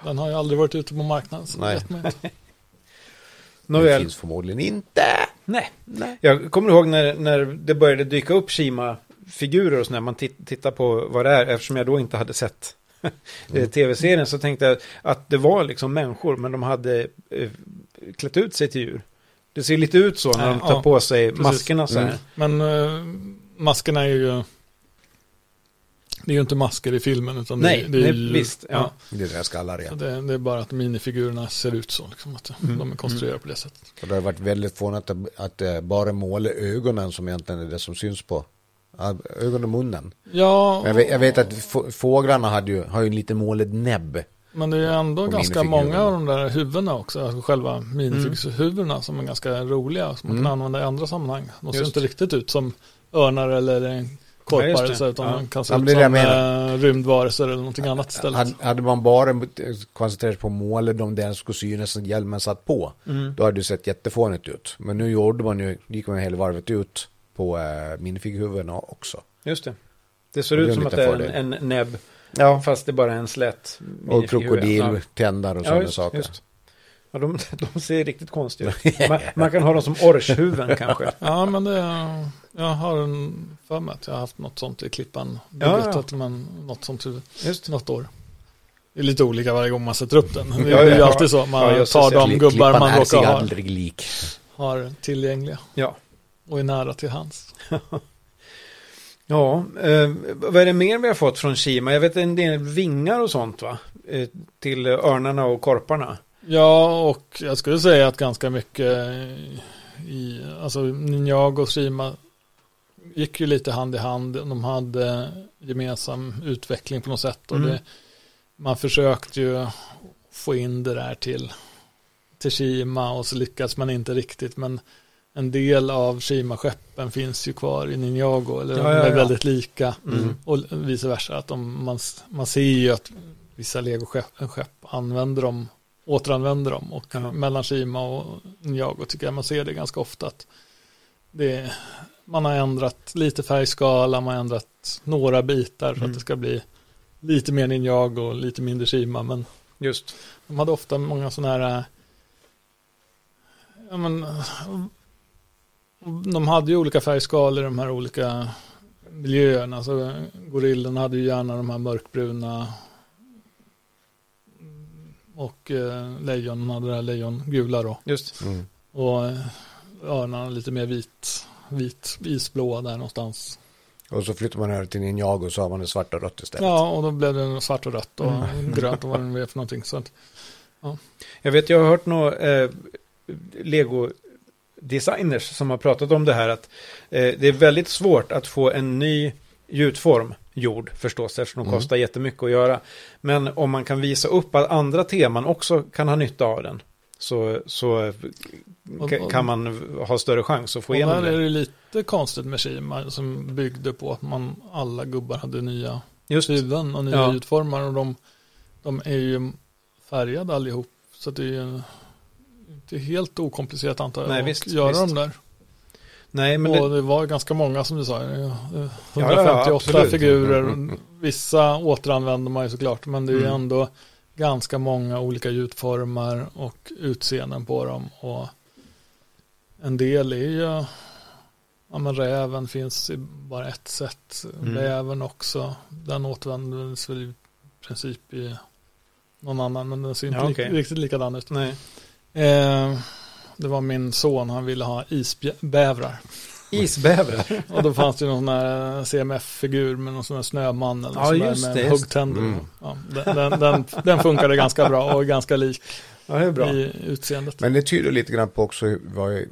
den har ju aldrig varit ute på marknaden. Så Nej. vet man inte. Det Nåväl. finns förmodligen inte. Nej. Jag kommer ihåg när, när det började dyka upp Shima-figurer och sådär. Man tit- tittar på vad det är. Eftersom jag då inte hade sett tv-serien så tänkte jag att det var liksom människor. Men de hade eh, klätt ut sig till djur. Det ser lite ut så när de tar ja, på sig precis. maskerna så här. Mm. Men eh, maskerna är ju... Det är ju inte masker i filmen utan Nej, det, det är nej, ju... visst, ja. Det är deras skallar igen. det, det är bara att minifigurerna ser ut så. Liksom, att Mm. De är konstruerade på det sättet. Och det har varit väldigt förvånat att, att det bara målar ögonen som egentligen är det som syns på ögon och munnen. Ja, Men Jag vet, jag vet att få- fåglarna hade ju, har ju en lite målad näbb. men det är ändå ganska många av de där huvudena också. Alltså själva minifigurshuvudena som är ganska roliga. Som man Mm. kan använda i andra sammanhang. De ser Just. inte riktigt ut som örnar eller Ja, det. så, utan Ja. de kan se Ja, ut som eh, rymdvarelser eller någonting annat istället. Hade, hade man bara koncentrerat sig på målet de där som skulle synas när hjälmen satt på. Mm. Då hade det sett jättefånigt ut. Men nu gjorde man ju, gick man ju hela varvet ut på äh, minifigurhuvudena också. Just det. Det ser det är ut som att det är en, en näbb. Ja. Fast det bara är en slät Och krokodiltändar och Ja, sådana just, saker. just. Ja, de, de ser riktigt konstiga ut. Man, man kan ha dem som orrshuvuden kanske. Ja, men det, jag har en för mig att jag har haft något sånt i klippan. Ja, ja. Att man, något sånt huvud. Just något år. Det är lite olika varje gång man sätter upp den. Det är ju ja. alltid så. Man tar de gubbar klippan man är sig råkar ha, aldrig lik. har tillgängliga Ja. Och är nära till hands. Ja, eh, vad är det mer vi har fått från Kima? Jag vet en del vingar och sånt va? Eh, till örnarna och korparna. Ja, och jag skulle säga att ganska mycket i, alltså Ninjago och Shima gick ju lite hand i hand. De hade gemensam utveckling på något sätt. Och Mm. det, man försökte ju få in det där till, till Shima och så lyckades man inte riktigt. Men en del av Shima-skeppen finns ju kvar i Ninjago. Eller Ja, de ja, är ja. väldigt lika. Mm. Och vice versa. Att de, man, man ser ju att vissa legoskepp skepp använder dem, återanvänder dem. Och Ja. mellan Shima och Ninjago tycker jag man ser det ganska ofta. Att det, man har ändrat lite färgskala, man har ändrat några bitar så Mm. att det ska bli lite mer Ninjago och lite mindre Shima. Men Just. de hade ofta många sådana här ja, men, de hade ju olika färgskalor i de här olika miljöerna. Så gorillorna hade ju gärna de här mörkbruna och eh, lejonen hade det här lejongula då. Just. Mm. Och eh, örnarna lite mer vit, vit isblå där någonstans. Och så flyttar man över till Ninjago så har man det svart och rött istället. Ja, och då blev det svart och rött och Mm. grönt och vad det nu är för någonting. Så att, Jag vet, jag har hört några eh, Lego designers som har pratat om det här att eh, det är väldigt svårt att få en ny gjutform gjord förstås eftersom de Mm. kostar jättemycket att göra. Men om man kan visa upp att andra teman också kan ha nytta av den så, så Och- ka- kan man ha större chans att få Och igenom där är det. det lite konstigt med Shima som byggde på att man alla gubbar hade nya Just huvuden och nya Ja. ljudformar och de, de är ju färgade allihop. Så det är ju inte helt okomplicerat antar jag Nej, att visst, göra visst. dem där. Nej, men och det, det var ganska många som du sa, eh, eh, Ja, ja, 158 figurer. Vissa återanvänder man ju såklart, men det är Mm. ändå ganska många olika ljudformer och utseenden på dem. Och en del är ju, ja men räven finns i bara ett sätt. Mm. Räven också, den återanvänds väl i princip i någon annan, men den ser inte Ja, okej. riktigt likadan ut. nej. Eh, det var min son, han ville ha isbävrar. Isbävrar. Och då fanns det ju någon sån här CMF-figur med någon sån här snöman eller Ja, sån där just med det, just huggtänder. Mm. Ja, den, den, den, den funkade ganska bra och ganska lik Ja, det är bra. i utseendet. Men det tyder lite grann på också vad, eh,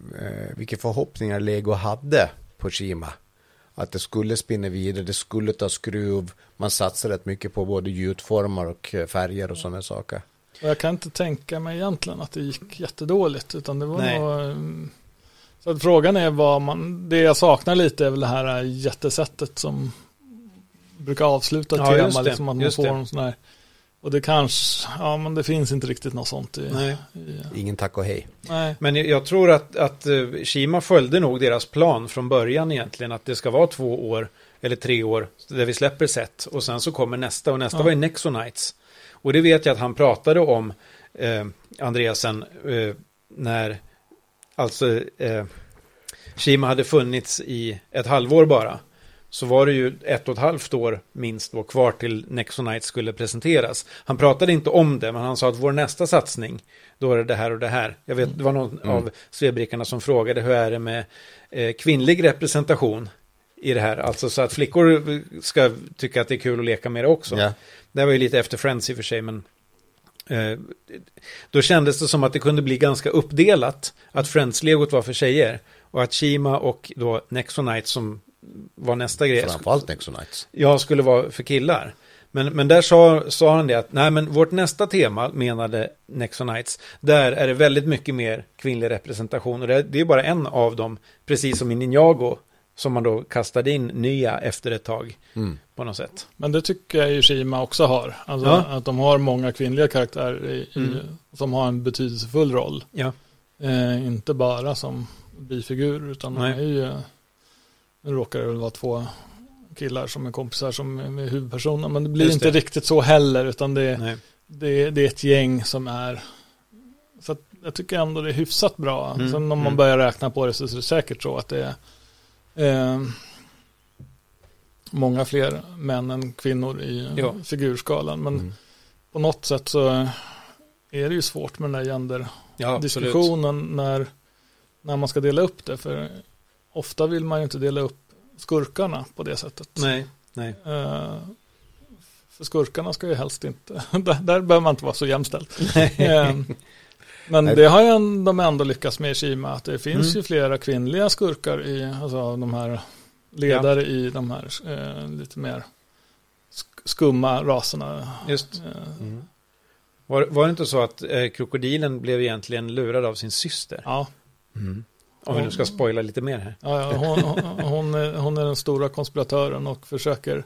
vilka förhoppningar Lego hade på Shima. Att det skulle spinna vidare, det skulle ta skruv. Man satsade rätt mycket på både gjutformar och eh, färger och sådana saker. Och jag kan inte tänka mig egentligen att det gick jättedåligt. Utan det var Nej. nog, mm, så att frågan är vad man, det jag saknar lite är väl det här jättesättet som brukar avsluta Ja, tema. det, Liksom att man får det. en sån här, och det kanske, ja men det finns inte riktigt något sånt i, Nej. i Ingen tack och hej. nej. Men jag- tror att, att eh, Shima följde nog deras plan från början egentligen. Att det ska vara två år eller tre år där vi släpper set. Och sen så kommer nästa och nästa Ja. var ju Nexonites. Och det vet jag att han pratade om, eh, Andreasen, eh, när alltså eh, Shima hade funnits i ett halvår bara. Så var det ju ett och ett halvt år minst då kvar till Nexonites skulle presenteras. Han pratade inte om det, men han sa att vår nästa satsning, då är det det här och det här. Jag vet, det var någon Mm. av svebrickarna som frågade hur är det med eh, kvinnlig representation i det här. Alltså så att flickor ska tycka att det är kul att leka med det också. Ja. Det var ju lite efter Friends i och för sig, men eh, då kändes det som att det kunde bli ganska uppdelat. Att Friends-legot var för tjejer och att Shima och då Nexonite som var nästa grej. Framförallt Nexonites. Jag skulle vara för killar. Men, men där sa, sa han det att nej men vårt nästa tema menade Nexonites. Där är det väldigt mycket mer kvinnlig representation och det, det är bara en av dem. Precis som i Ninjago. Som man då kastade in nya efter ett tag Mm. på något sätt. Men det tycker jag ju Shima också har. Alltså Ja. att de har många kvinnliga karaktärer i, i, Mm. som har en betydelsefull roll. Ja, Eh, inte bara som bifigur utan de Nej. är ju, nu råkar det väl vara två killar som är kompisar som är med huvudpersonen. Men det blir Just inte det. riktigt så heller utan det, det, det är ett gäng som är så att jag tycker ändå det är hyfsat bra. Mm, Sen om man mm. börjar räkna på det så är det säkert så att det är eh, många fler män än kvinnor i Ja. figurskalan. Men Mm. på något sätt så är det ju svårt med den där Ja, gender-diskussionen när, när man ska dela upp det. För ofta vill man ju inte dela upp skurkarna på det sättet. Nej, nej. Eh, för skurkarna ska ju helst inte, där, där behöver man inte vara så jämställd. Eh, Men det har ju de ändå lyckats med i Kima, att det finns Mm. ju flera kvinnliga skurkar i, alltså de här ledare i de här eh, lite mer sk- skumma raserna. Just. Eh, Mm. Var, var det inte så att eh, krokodilen blev egentligen lurad av sin syster? ja, Mm. Om vi nu ska spoila lite mer här. Ja, ja, hon, hon, hon, är, hon är den stora konspiratören och försöker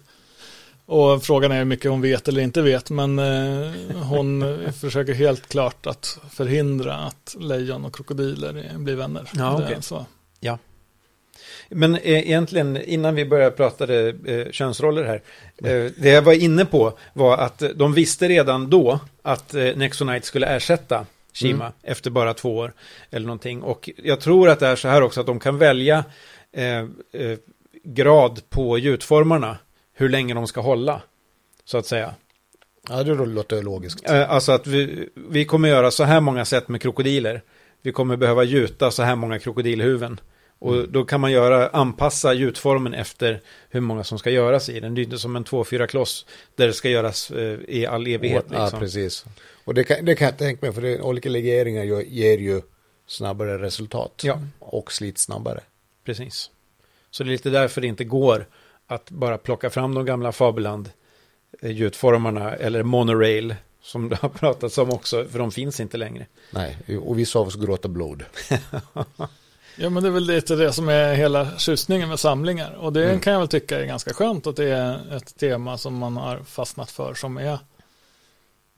och frågan är hur mycket hon vet eller inte vet men eh, hon försöker helt klart att förhindra att lejon och krokodiler blir vänner. Ja, okej. så. Men eh, egentligen innan vi började prata eh, könsroller här. Eh, det jag var inne på var att de visste redan då att Nexonite skulle ersätta Shima Mm. efter bara två år. Eller någonting. Och jag tror att det är så här också att de kan välja eh, eh, grad på gjutformarna. Hur länge de ska hålla. Så att säga. Ja, det låter logiskt. Eh, Alltså att vi, vi kommer göra så här många sätt med krokodiler. Vi kommer behöva gjuta så här många krokodilhuvuden. Och Mm. då kan man göra, anpassa gjutformen efter hur många som ska göras i den. Det är inte som en 2-4 kloss där det ska göras eh, i all evighet. Ja, Liksom. precis. Och det kan, det kan jag tänka mig, för det, olika legeringar ger ju snabbare resultat. Ja. Och slit snabbare. Precis. Så det är lite därför det inte går att bara plocka fram de gamla Fabeland eh, eller monorail som det har pratats om också, för de finns inte längre. Nej, och vissa av oss gråter blod. Ja men det är väl lite det som är hela tjusningen med samlingar. Och det Mm. kan jag väl tycka är ganska skönt att det är ett tema som man har fastnat för som är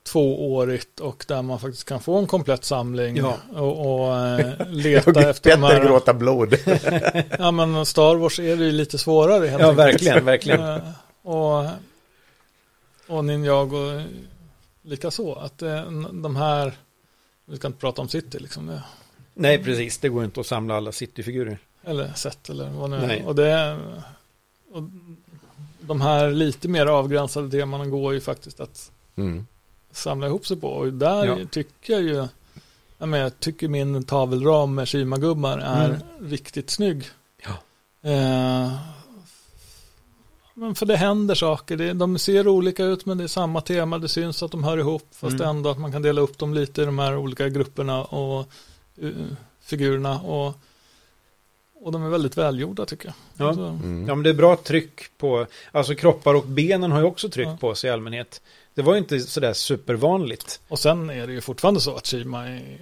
tvåårigt och där man faktiskt kan få en komplett samling Ja. och, och eh, leta efter de här. gråta blod. Ja men Star Wars är det ju lite svårare helt Ja, enkelt. verkligen, verkligen. Eh, Och, och Ninjago lika så. Att eh, de här, vi ska inte prata om City liksom. Det, Nej, precis. Det går inte att samla alla City-figurer. eller sett eller vad nu Nej. Och det och de här lite mer avgränsade temana går ju faktiskt att Mm. Samla ihop sig på. Och där Ja. tycker jag ju, jag, menar, jag tycker min tavelram med Shima-gubbar är Mm. riktigt snygg. Ja. Eh, men för det händer saker, det, de ser olika ut men det är samma tema, det syns att de hör ihop fast Mm. ändå att man kan dela upp dem lite i de här olika grupperna och uh, figurerna och, och de är väldigt välgjorda tycker jag. Ja. Alltså, Mm. Ja, men det är bra tryck på, alltså kroppar och benen har ju också tryck Ja. på sig i allmänhet. Det var ju inte sådär supervanligt. Och sen är det ju fortfarande så att Shima är,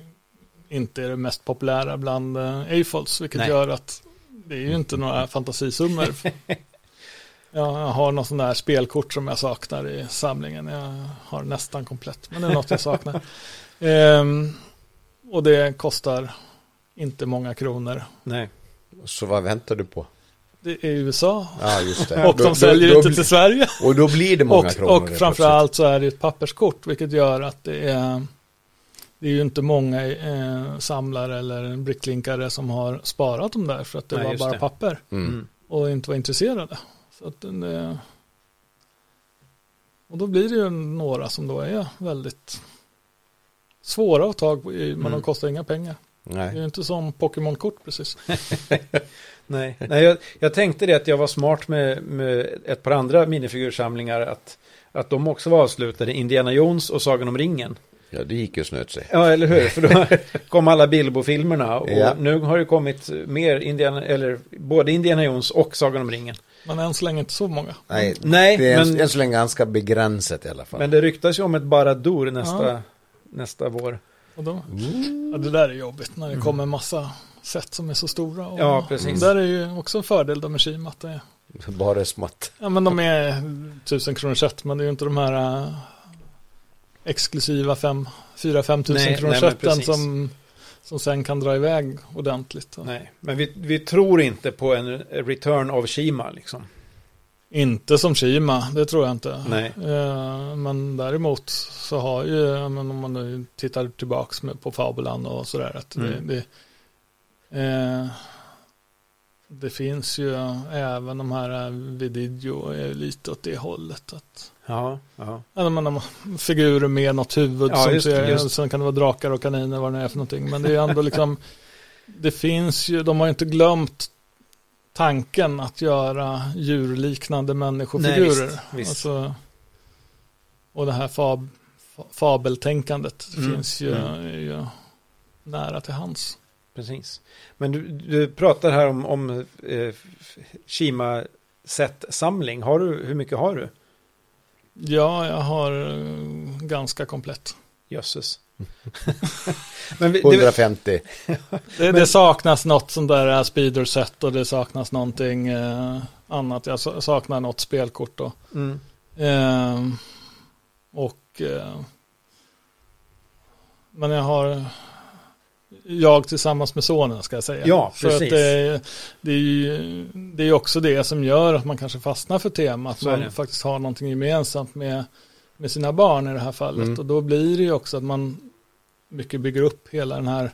inte är det mest populära bland uh, A-Folds, vilket Nej. gör att det är ju inte några fantasisummor. jag har någon sån där spelkort som jag saknar i samlingen. Jag har nästan komplett, men det är något jag saknar. Ehm, och det kostar inte många kronor. Nej. Så vad väntar du på? Det är USA Ja, just det. och de då- säljer då inte till Sverige. Och då blir det många kronor. Och, och helt framförallt så är det ett papperskort, vilket gör att det är det är ju inte många eh, samlare eller bricklinkare som har sparat dem där för att det Nej, var bara det. papper. Mm. Mm. och inte var intresserade. Så att det, och då blir det ju några som då är väldigt svåra att ta tag på, men Mm. de kostar inga pengar. Det är Nej. inte som Pokémon-kort precis. Nej, Nej jag, jag tänkte det att jag var smart med, med ett par andra minifigursamlingar. Att, att de också var avslutade. Indiana Jones och Sagan om ringen. Ja, det gick ju snöt sig. Ja, eller hur? För då kom alla Bilbo-filmerna. Och Ja. nu har det kommit mer Indiana, eller både Indiana Jones och Sagan om ringen. Men än så länge inte så många. Nej, Nej, det är men, än så länge ganska begränsat i alla fall. men det ryktas ju om ett Baradur nästa, Ja. nästa vår. Och då, Mm. ja, det där är jobbigt när det kommer massa set som är så stora. Och Ja, precis. Där är ju också en fördel då med Shima. Att det är, Bara smått. ja, men de är tusen kronor set, men det är ju inte de här äh, exklusiva 4-5 tusen kronor seten som, som sen kan dra iväg ordentligt. Nej, men vi, vi tror inte på en return of Shima liksom. Inte som Shima, det tror jag inte. Nej. Eh, men däremot så har ju, om man nu tittar tillbaks på Fabulan och sådär, att Mm. det, det, eh, det finns ju även de här eh, Vididio är lite åt det hållet. Att, Ja, ja. har figurer med något huvud Ja, som just ser, just. sen kan det vara drakar och kaniner vad det nu är för någonting. Men det är ändå liksom, det finns ju, de har ju inte glömt tanken att göra djurliknande människofigurer. Nej, visst. Alltså, och det här fab, fa- fabeltänkandet Mm, finns ju, mm. ju nära till hands. Precis. Men du, du pratar här om, om eh, Shima set-samling. Har du, hur mycket har du? Ja, jag har eh, ganska komplett. Jösses. Men vi, det, 150. Det, det saknas något sånt där eh, speeder set och det saknas någonting eh, annat. Jag sa- saknar något spelkort då. mm, Eh, och eh, men jag har jag tillsammans med sonen ska jag säga. Ja, För precis. att det, det är ju det är också det som gör att man kanske fastnar för temat. Man faktiskt har någonting gemensamt med, med sina barn i det här fallet. Mm. Och då blir det ju också att man mycket bygger upp hela den här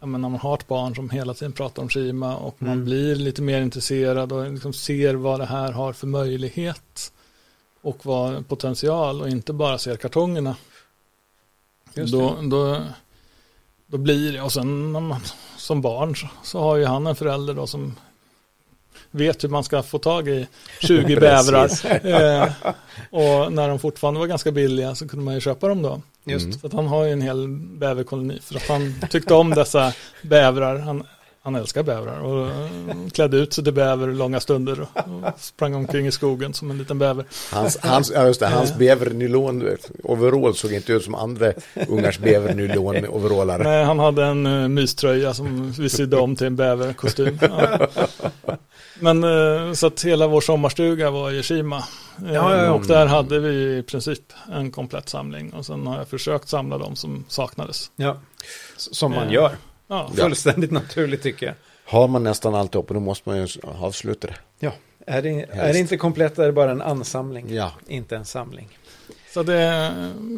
när man har ett barn som hela tiden pratar om Shima och man Mm. blir lite mer intresserad och liksom ser vad det här har för möjlighet och vad potential och inte bara ser kartongerna. Just Då, då, då blir det, och sen när man, som barn så, så har ju han en förälder då som vet hur man ska få tag i 20 bävrar. Eh, och när de fortfarande var ganska billiga så kunde man ju köpa dem då. Just. Mm. Så att han har ju en hel bäverkoloni för att han tyckte om dessa bävrar. Han, han älskar bävrar och eh, klädde ut sig till bäver långa stunder och, sprang omkring i skogen som en liten bäver. Hans, hans, ja, just det, hans bävernylon-overall såg inte ut som andra ungars bävernylon-overaller. Nej, han hade en uh, myströja som vi sydde om till en bäverkostym. Ja. Men uh, så att hela vår sommarstuga var i Shima. Uh, Ja, ja, ja. Och där hade vi i princip en komplett samling. Och sen har jag försökt samla dem som saknades. Ja, som man Eh, gör. Ja, Fullständigt naturligt tycker jag. Har man nästan allt upp och då måste man ju avsluta det. Ja, är det, är det inte komplett är det bara en ansamling, Ja, inte en samling. så det,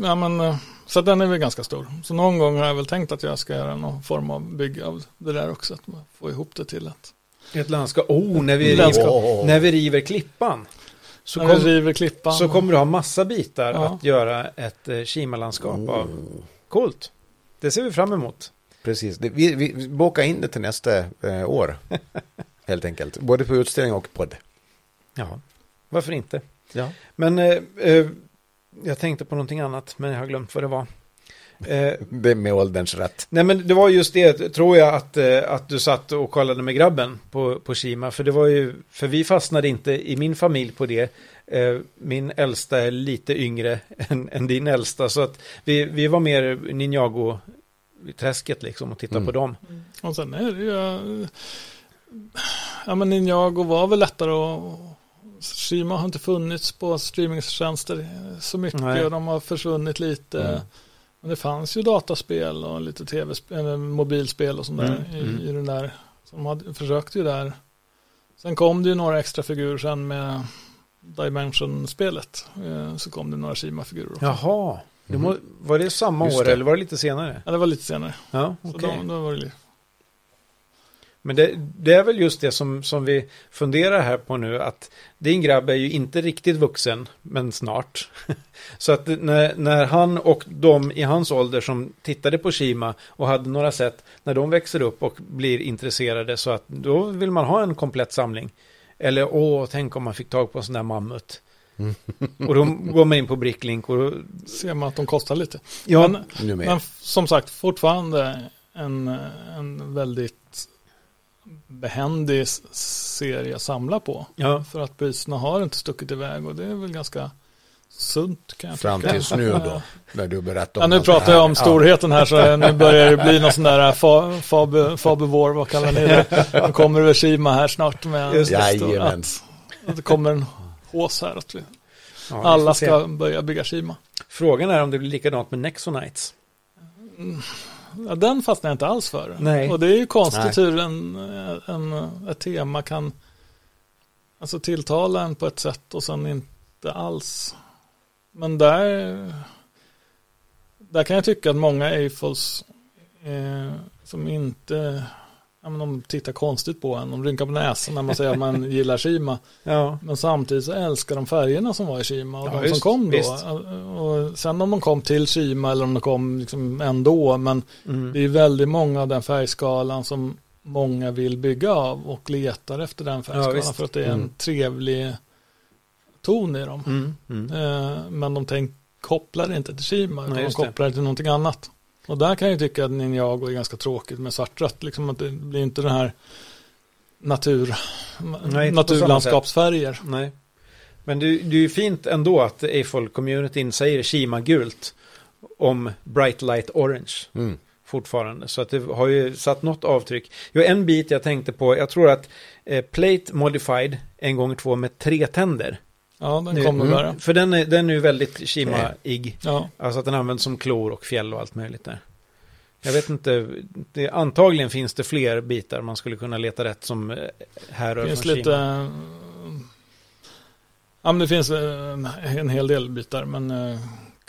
ja men, så den är väl ganska stor. Så någon gång har jag väl tänkt att jag ska göra någon form av bygge av det där också. Att man får ihop det till att. Ett landskap. Oh, när vi, Landskap. river, när vi river klippan. Så, när vi kom, river klippan. så kommer du ha massa bitar Ja. att göra ett eh, Kima-landskap av. oh, Coolt. Det ser vi fram emot. Precis. Det, vi, vi, bokar in det till nästa eh, år. Helt enkelt. Både på utställning och podd. Ja, varför inte? Ja. Men eh, eh, jag tänkte på någonting annat, men jag har glömt vad det var. Eh, Det är med ålderns rätt. nej, men det var just det, tror jag, att, eh, att du satt och kollade med grabben på, på Kima. För det var ju, för vi fastnade inte i min familj på det. Eh, min äldsta är lite yngre än, än din äldsta, så att vi, vi var mer Ninjago-träsket liksom och tittade Mm. på dem. Och sen är det ju, ja men Ninjago var väl lättare att, Shima har inte funnits på streamingtjänster så mycket Nej. och de har försvunnit lite. Mm. Men det fanns ju dataspel och lite tv-spel, eller mobilspel och sånt där Mm, i, mm. i den där. Så de hade, försökte ju där. Sen kom det ju några extra figurer sen med Dimension-spelet. Eh, Så kom det några Shima-figurer också. Jaha, må, var det samma Just år det. eller var det lite senare? Ja, det var lite senare. Ja, Så okej. då, då var det lite. Men det, det är väl just det som, som vi funderar här på nu, att din grabb är ju inte riktigt vuxen, men snart. Så att när, när han och de i hans ålder som tittade på Shima och hade några sätt, när de växer upp och blir intresserade så att då vill man ha en komplett samling. Eller åh, tänk om man fick tag på en sån där mammut. Och då går man in på Bricklink och då, Ser man att de kostar lite. ja, Men. Men som sagt, fortfarande en, en väldigt behändig serie att samla på. ja, För att priserna har inte stuckit iväg och det är väl ganska sunt kan jag Fram tills nu då. När du berättar om Ja, nu pratar jag om storheten här så nu börjar det bli någon sån där fa, fabe, vad kallar ni det? Nu kommer det Shima här snart med att, Jajamän. att det kommer en hås här att vi, ja, alla ska börja bygga Shima. Frågan är om det blir likadant med Nexonites. Ja, den fastnar jag inte alls för. Nej. Och det är ju konstigt Nej. hur en, en, ett tema kan alltså tilltala en på ett sätt och sen inte alls. Men där, där kan jag tycka att många Eiffels eh, som inte, ja, men de tittar konstigt på en, de rynkar på näsan när man säger att man gillar Shima. Ja, Men samtidigt så älskar de färgerna som var i Shima och Ja, de som visst, kom då. visst. Och sen om de kom till Shima eller om de kom liksom ändå, men mm. det är väldigt många av den färgskalan som många vill bygga av och letar efter den färgskalan visst. för att det är en Mm. trevlig ton i dem. Mm. Mm. Eh, men de tänk, kopplar inte till Shima, utan de just det. kopplar till någonting annat. Och där kan jag tycka att Ninjago är ganska tråkigt med svartrött, liksom att det blir inte den här natur, Nej, naturlandskapsfärger. Nej. Men det, det är ju fint ändå att Eiffel-communityn säger Shima gult om Bright Light Orange Mm. fortfarande. Så att det har ju satt något avtryck. Jo, en bit jag tänkte på, jag tror att eh, Plate Modified en gånger två med tre tänder. Ja, den Nu- kommer mm. där. För den är, den är ju väldigt Shima-ig. Ja, Alltså att den används som klor och fjäll och allt möjligt där. Jag vet inte, det, antagligen finns det fler bitar man skulle kunna leta rätt som eh, härrör från lite... Shima. eh, Ja, men det finns eh, en hel del bitar, men eh,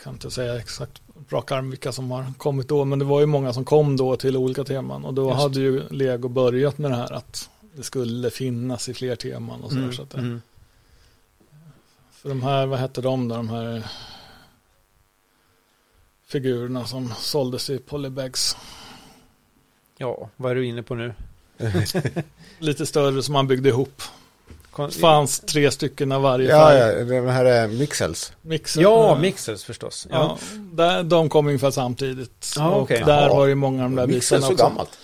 kan inte säga exakt rak arm vilka som har kommit då. Men det var ju många som kom då till olika teman och då Just. hade ju Lego börjat med det här att det skulle finnas i fler teman och så, Mm, så att det, mm. För de här, vad hette de då, de här figurerna som såldes i polybags. Ja, vad är du inne på nu? Lite större som man byggde ihop. fanns tre stycken av varje Ja, färg. ja, den här är Mixels. Mixer. Ja, Eh, mixers förstås. Ja. Ja, där, de kom ungefär samtidigt. Ja, och okej. där Jaha. var ju många av de där Mixels bitarna så också. gammalt.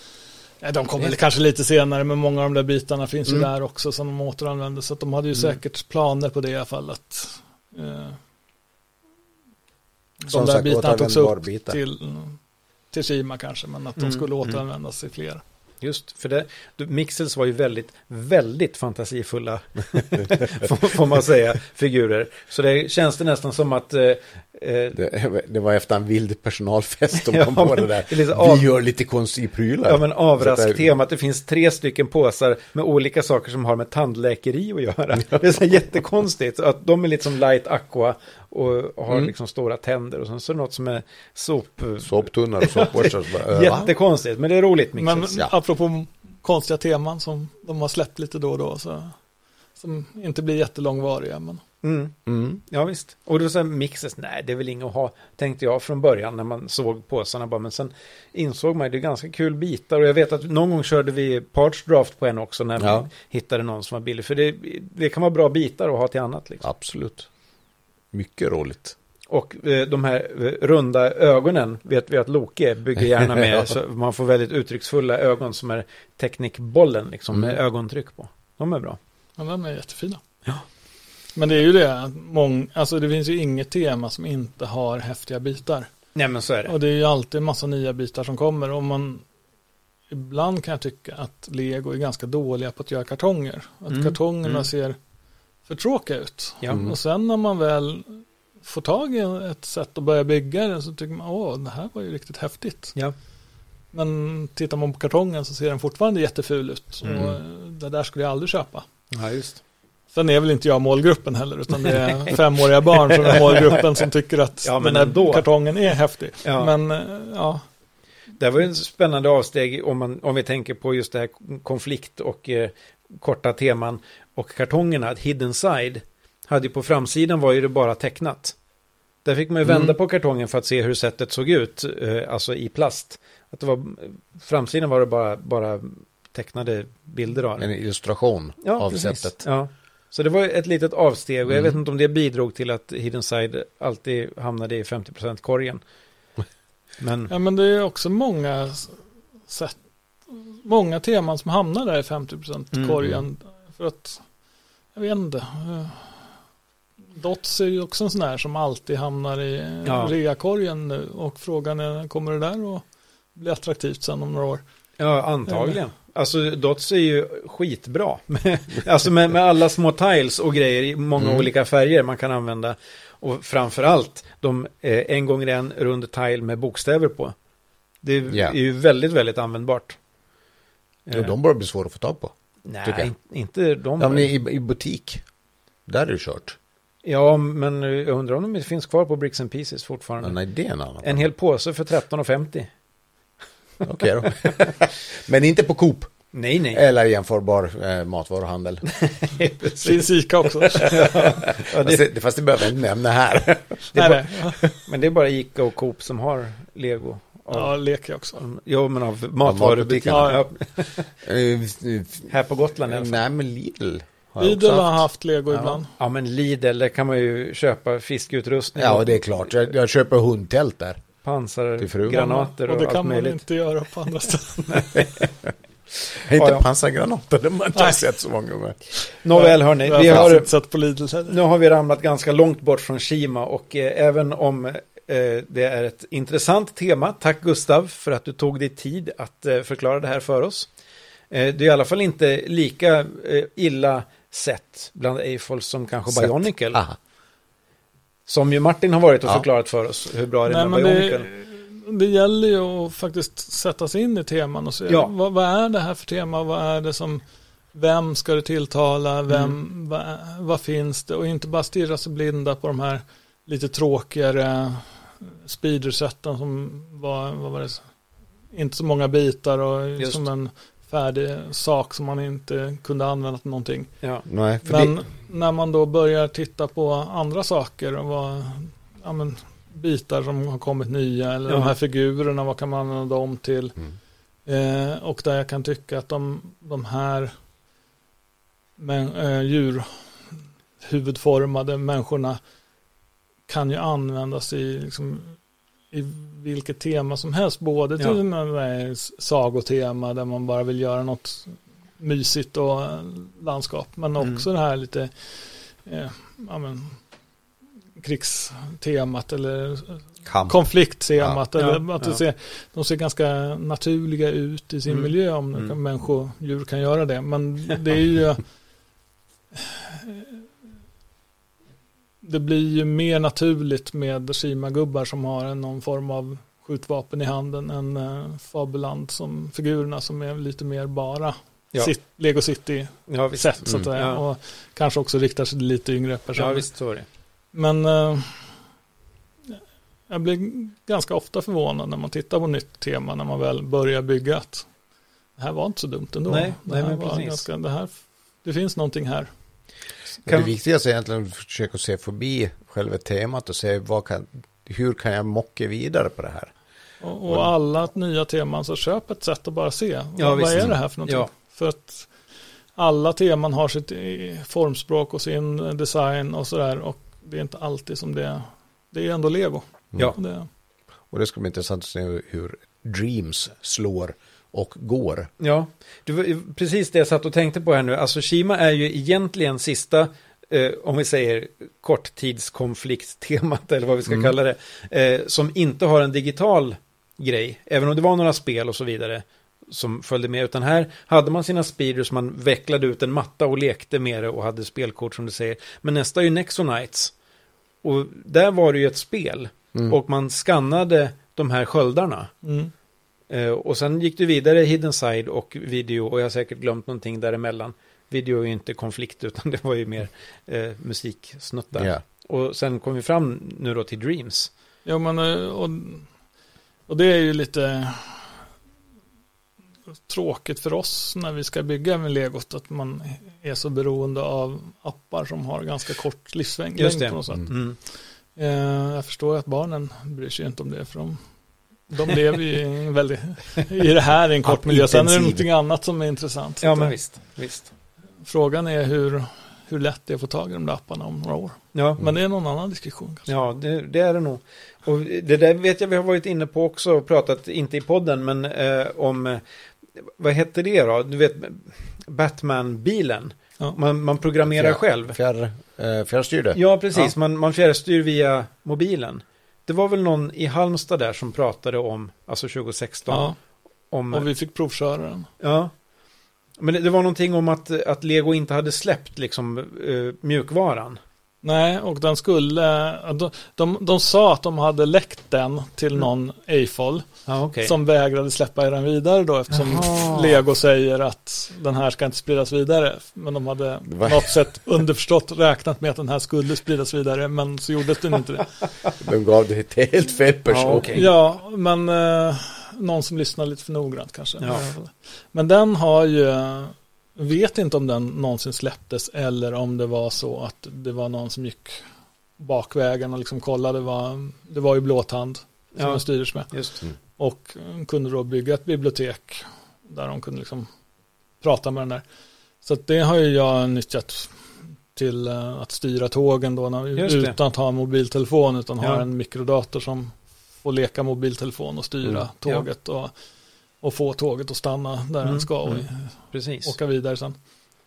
De kom väl kanske lite senare, men många av de där bitarna finns ju Mm. där också som de återanvände. Så att de hade ju Mm. säkert planer på det i alla fall. Att, eh, de Som där sagt, bitarna togs upp bitar. till, till Shima kanske, men att de Mm, skulle mm. återanvändas i fler. Just, för det, Mixels var ju väldigt, väldigt fantasifulla, får, man säga, figurer. Så det känns det nästan som att... Eh, eh, Det, det var efter en vild personalfest de Ja, kom på men det där. det lite av- Vi gör lite konstiga prylar. ja, men avrask-tema, att det finns tre stycken påsar med olika saker som har med tandläkeri att göra. Det är så jättekonstigt. Att de är lite som light aqua och har Mm. liksom stora tänder. Och sen så är det något som är sop... Såptunnor och såpborstar. så bara, äh? Jättekonstigt, men det är roligt Men Mixels. Ja. apropå konstiga teman som de har släppt lite då och då, så, som inte blir jättelångvariga. Men Mm. Mm. Ja visst. Och då sa Mixes, nej det är väl inget att ha, tänkte jag från början när man såg påsarna bara. Men sen insåg man att det är ganska kul bitar. Och jag vet att någon gång körde vi parts draft på en också när Ja. vi hittade någon som var billig. För det, det kan vara bra bitar att ha till annat. Liksom. Absolut. Mycket roligt. Och eh, de här eh, runda ögonen vet vi att Loke bygger gärna med. så man får väldigt uttrycksfulla ögon som är teknikbollen liksom, med Mm. ögontryck på. De är bra. men de är jättefina. Ja. Men det är ju det, att mång, alltså det finns ju inget tema som inte har häftiga bitar. Nej men så är det. Och det är ju alltid en massa nya bitar som kommer. Och man, ibland kan jag tycka att Lego är ganska dåliga på att göra kartonger. Att Mm, kartongerna mm. ser för tråkiga ut. Ja. Mm. Och sen när man väl får tag i ett sätt att börja bygga det så tycker man åh, det här var ju riktigt häftigt. Ja. Men tittar man på kartongen så ser den fortfarande jätteful ut. Mm. Och det där skulle jag aldrig köpa. ja, just. Sen är väl inte jag målgruppen heller, utan det är femåriga barn som är målgruppen som tycker att Ja, men den ändå. här kartongen är häftig. Ja. Men eh, ja, Det var ju en spännande avsteg om, man, om vi tänker på just det här konflikt och eh, korta teman och kartongerna. Hidden Side hade ju på framsidan var ju det bara tecknat. Där fick man ju vända Mm. på kartongen för att se hur sättet såg ut, eh, alltså i plast. Att det var, framsidan var det bara, bara tecknade bilder av En illustration av precis. sättet. Ja. Så det var ett litet avsteg och jag Mm. vet inte om det bidrog till att Hidden Side alltid hamnade i 50% korgen. Men ja, men det är också många sätt, många teman som hamnar där i 50% Mm. För att, jag vet inte. eh, Dots är ju också en sån här som alltid hamnar i eh, Ja. reakorgen nu. Och frågan är, kommer det där att bli attraktivt sen om några år? Ja, antagligen. Alltså Dots är ju skitbra. alltså med, med alla små tiles och grejer i många Mm. olika färger man kan använda. Och framförallt de eh, en gånger en rund tile med bokstäver på. Det är, Ja. är ju väldigt, väldigt användbart. Ja, de börjar bli svåra att få tag på. Nej, inte de. Ja, men i, i butik. Där är det kört. Ja, men jag undrar om de finns kvar på Bricks and Pieces fortfarande. Ja, nej, det är en annan. En hel påse för 13,50. Okej då. men inte på Coop. Nej, nej. Eller jämförbar eh, matvaruhandel. Finns Ica också. Ja, Fast, det, fast det behöver jag inte nämna här. det bara, men det är bara Ica och Coop som har Lego. Ja, leker också. Mm, Jo, men av matvarubutikerna. Ja, här på Gotland i alla fall. Nej, men Lidl. har jag Lidl också har haft. haft lego Ja. ibland. ja, men Lidl, där kan man ju köpa fiskutrustning. Ja, och det är klart. Jag, jag köper hundtält där. Till frun. pansargranater och, och det allt kan man möjligt. inte göra på andra ställen. Inte Ja, ja. pansargranater, de har inte Nej. sett så många gånger. Nåväl, hörni, Jag vi har har, inte sett på Lidl heller. nu har vi ramlat ganska långt bort från Shima och eh, även om eh, det är ett intressant tema, tack Gustav för att du tog dig tid att eh, förklara det här för oss. Eh, det är i alla fall inte lika eh, illa sett bland Eiffels som kanske Sett. Bionicle. Aha. Som ju Martin har varit och Ja. förklarat för oss hur bra det är med Bionicle. det, det gäller ju att faktiskt sätta sig in i teman och se Ja. vad, vad är det här för tema, vad är det som, vem ska det tilltala, vem, Mm. vad, vad finns det och inte bara stirra sig blinda på de här lite tråkigare speedersätten som var, vad var det, inte så många bitar och Just. som en färdig sak som man inte kunde använda till någonting. Ja. Nej, för Men det, när man då börjar titta på andra saker och vad, ja, men, bitar som har kommit nya eller Ja. de här figurerna, vad kan man använda dem till? Mm. Eh, och där jag kan tycka att de, de här men, eh, djurhuvudformade människorna kan ju användas i, liksom, i vilket tema som helst. Både till ja. sagotema där man bara vill göra något mysigt och landskap. Men mm. också mm. det här lite eh, ja, men, krigstemat eller Kamp. konflikttemat. Ja. Eller att ja. Ser, de ser ganska naturliga ut i sin mm. miljö om mm. människor djur kan göra det. Men det är ju det blir ju mer naturligt med Shima-gubbar som har någon form av skjutvapen i handen än uh, Fabuland som figurerna som är lite mer bara ja. Sit, Lego City ja, sätt så att mm, ja. och kanske också riktar sig till lite yngre personer. Ja visst så är det. Men uh, jag blir ganska ofta förvånad när man tittar på nytt tema när man väl börjar bygga att det här var inte så dumt ändå. Nej, det, här nej, var ganska, det, här, det finns någonting här. Kan... Det viktigaste är egentligen att försöka se förbi själva temat och se vad kan, hur kan jag mocka vidare på det här. Och, och alla nya teman så köp ett sätt att bara se. Ja, vad, vad är det här för någonting? Ja. För att alla teman har sitt formspråk och sin design och sådär. Och det är inte alltid som det är. Det är ändå lego. Ja. Det. Och det ska bli intressant att se hur Dreams slår och går. Ja, det var precis det jag satt och tänkte på här nu. Alltså Shima är ju egentligen sista, eh, om vi säger korttidskonflikttemat eller vad vi ska mm. kalla det, eh, som inte har en digital grej, även om det var några spel och så vidare som följde med, utan här hade man sina speeders, man vecklade ut en matta och lekte med det och hade spelkort som du säger. Men nästa är ju Nexonites. Och där var det ju ett spel. Mm. Och man skannade de här sköldarna. Mm. Eh, och sen gick du vidare Hidden Side och video och jag har säkert glömt någonting däremellan. Video är ju inte konflikt utan det var ju mer eh, musiksnuttar. Yeah. Och sen kom vi fram nu då till Dreams. Ja men eh, och, och det är ju lite tråkigt för oss när vi ska bygga med legot att man är så beroende av appar som har ganska kort livslängd Just det. på något sätt. Mm. Eh, jag förstår att barnen bryr sig inte om det för de de lever ju i, väldigt, i det här i en kort miljö. Sen är det någonting annat som är intressant. Ja, men visst. visst. Frågan är hur, hur lätt det är att få tag i de där apparna om några år. Ja. Men det är någon annan diskussion. Kanske. Ja, det, det, är det nog. Och det där vet jag vi har varit inne på också och pratat, inte i podden, men eh, om, eh, vad hette det då? Du vet, Batman-bilen. Ja. Man, man programmerar fjär, själv. Fjär, eh, fjärrstyrde. Ja, precis. Ja. Man, man fjärrstyr via mobilen. Det var väl någon i Halmstad där som pratade om, alltså 2016. Ja, om, och vi fick provköra den. Ja. Men det, det var någonting om att, att Lego inte hade släppt liksom uh, mjukvaran. Nej, och den skulle, de, de, de sa att de hade läckt den till mm. någon AFOL ah, okay. som vägrade släppa den vidare då eftersom Aha. Lego säger att den här ska inte spridas vidare. Men de hade på något sätt underförstått räknat med att den här skulle spridas vidare men så gjordes den inte det. De gav det till helt fel person. Ja, okay. ja men eh, någon som lyssnar lite för noggrant kanske. Ja. Men den har ju vet inte om den någonsin släpptes eller om det var så att det var någon som gick bakvägen och liksom kollade vad, det var ju blåtand som ja, den styrdes med. Mm. Och kunde då bygga ett bibliotek där de kunde liksom prata med den där. Så det har ju jag nyttjat till eh, att styra tågen då utan att ha en mobiltelefon utan ja. ha en mikrodator som får leka mobiltelefon och styra mm. tåget. Ja. Och och få tåget att stanna där mm. den ska och mm. Precis. åka vidare sen.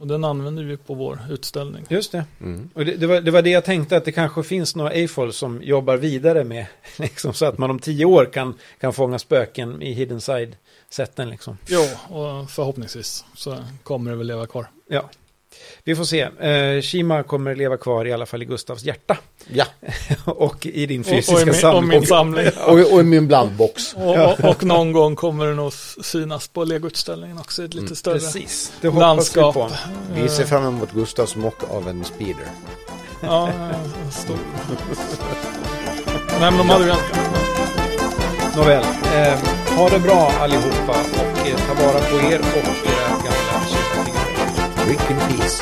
Och den använder vi på vår utställning. Just det. Mm. Och det, det, var, det, var, det jag tänkte att det kanske finns några AFOL som jobbar vidare med. Liksom, så att man om tio år kan, kan fånga spöken i Hidden Side-sätten. Liksom. Jo, och förhoppningsvis så kommer det väl leva kvar. Ja. Vi får se. Eh, Shima kommer leva kvar i alla fall i Gustavs hjärta. Ja. och i din fysiska och, och min, samling. Och min samling. och, och, i min blandbox. och, och, någon gång kommer den att synas på legoutställningen också i ett lite mm. större Precis. Det landskap. Vi, på. vi ser fram emot Gustavs mock av en speeder. ja, stor. Nej, men de hade ganska... Nåväl, eh, ha det bra allihopa och eh, ta vara på er och era gamla Rick in peace.